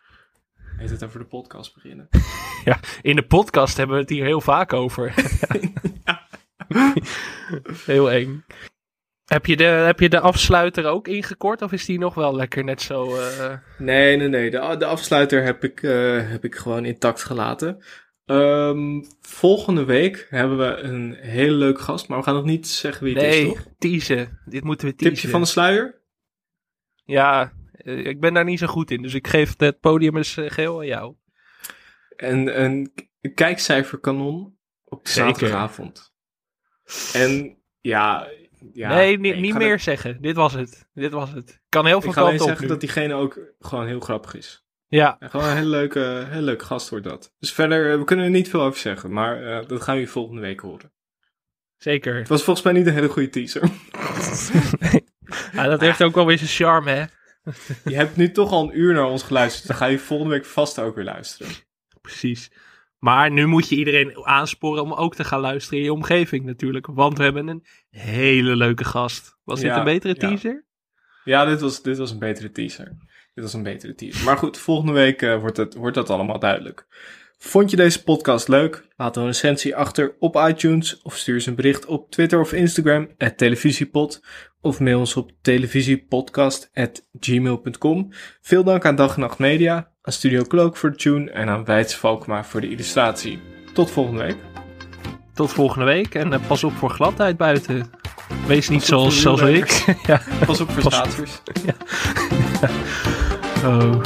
Heet het over de podcast beginnen. In de podcast hebben we het hier heel vaak over. heel eng. Heb je, de, heb je de afsluiter ook ingekort of is die nog wel lekker net zo... eh, Nee, nee, nee. De, de afsluiter heb ik, eh, heb ik gewoon intact gelaten. Ehm, volgende week hebben we een hele leuke gast, maar we gaan nog niet zeggen wie het is, Nee, toch? teasen. Dit moeten we teasen. Tipje van de sluier? Ja, eh, ik ben daar niet zo goed in. Dus ik geef het podium eens eh, geheel aan jou. En een kijkcijferkanon op de zaterdagavond. En ja... ja nee, ni- ik niet ga meer er- zeggen. Dit was het. Dit was het. Kan heel veel Ik ga kanten op zeggen nu. dat diegene ook gewoon heel grappig is. Ja, En gewoon een hele leuke, hele leuke gast wordt dat. Dus verder, eh, we kunnen er niet veel over zeggen, maar eh, dat gaan jullie volgende week horen. zeker. Het was volgens mij niet een hele goede teaser. Ja, dat heeft ook wel weer zijn charme, hè? Je hebt nu toch al een uur naar ons geluisterd, dan ga je volgende week vast ook weer luisteren. Precies. Maar nu moet je iedereen aansporen om ook te gaan luisteren in je omgeving natuurlijk. Want we hebben een hele leuke gast. Was dit Ja, een betere ja. teaser? Ja, dit was, dit was een betere teaser. Dit was een betere teaser. Maar goed, volgende week eh, wordt, het, wordt dat allemaal duidelijk. Vond je deze podcast leuk? Laat een recensie achter op iTunes of stuur eens een bericht op Twitter of Instagram televisiepod of mail ons op televisiepodcast@gmail.com. Veel dank aan Dag en Nacht Media, aan Studio Cloak voor de tune en aan Wijts Valkma voor de illustratie. Tot volgende week. Tot volgende week en eh, pas op voor gladheid buiten. Wees niet zoals, zoals ik. ja. Pas op voor Pas- schaatsers. Oh.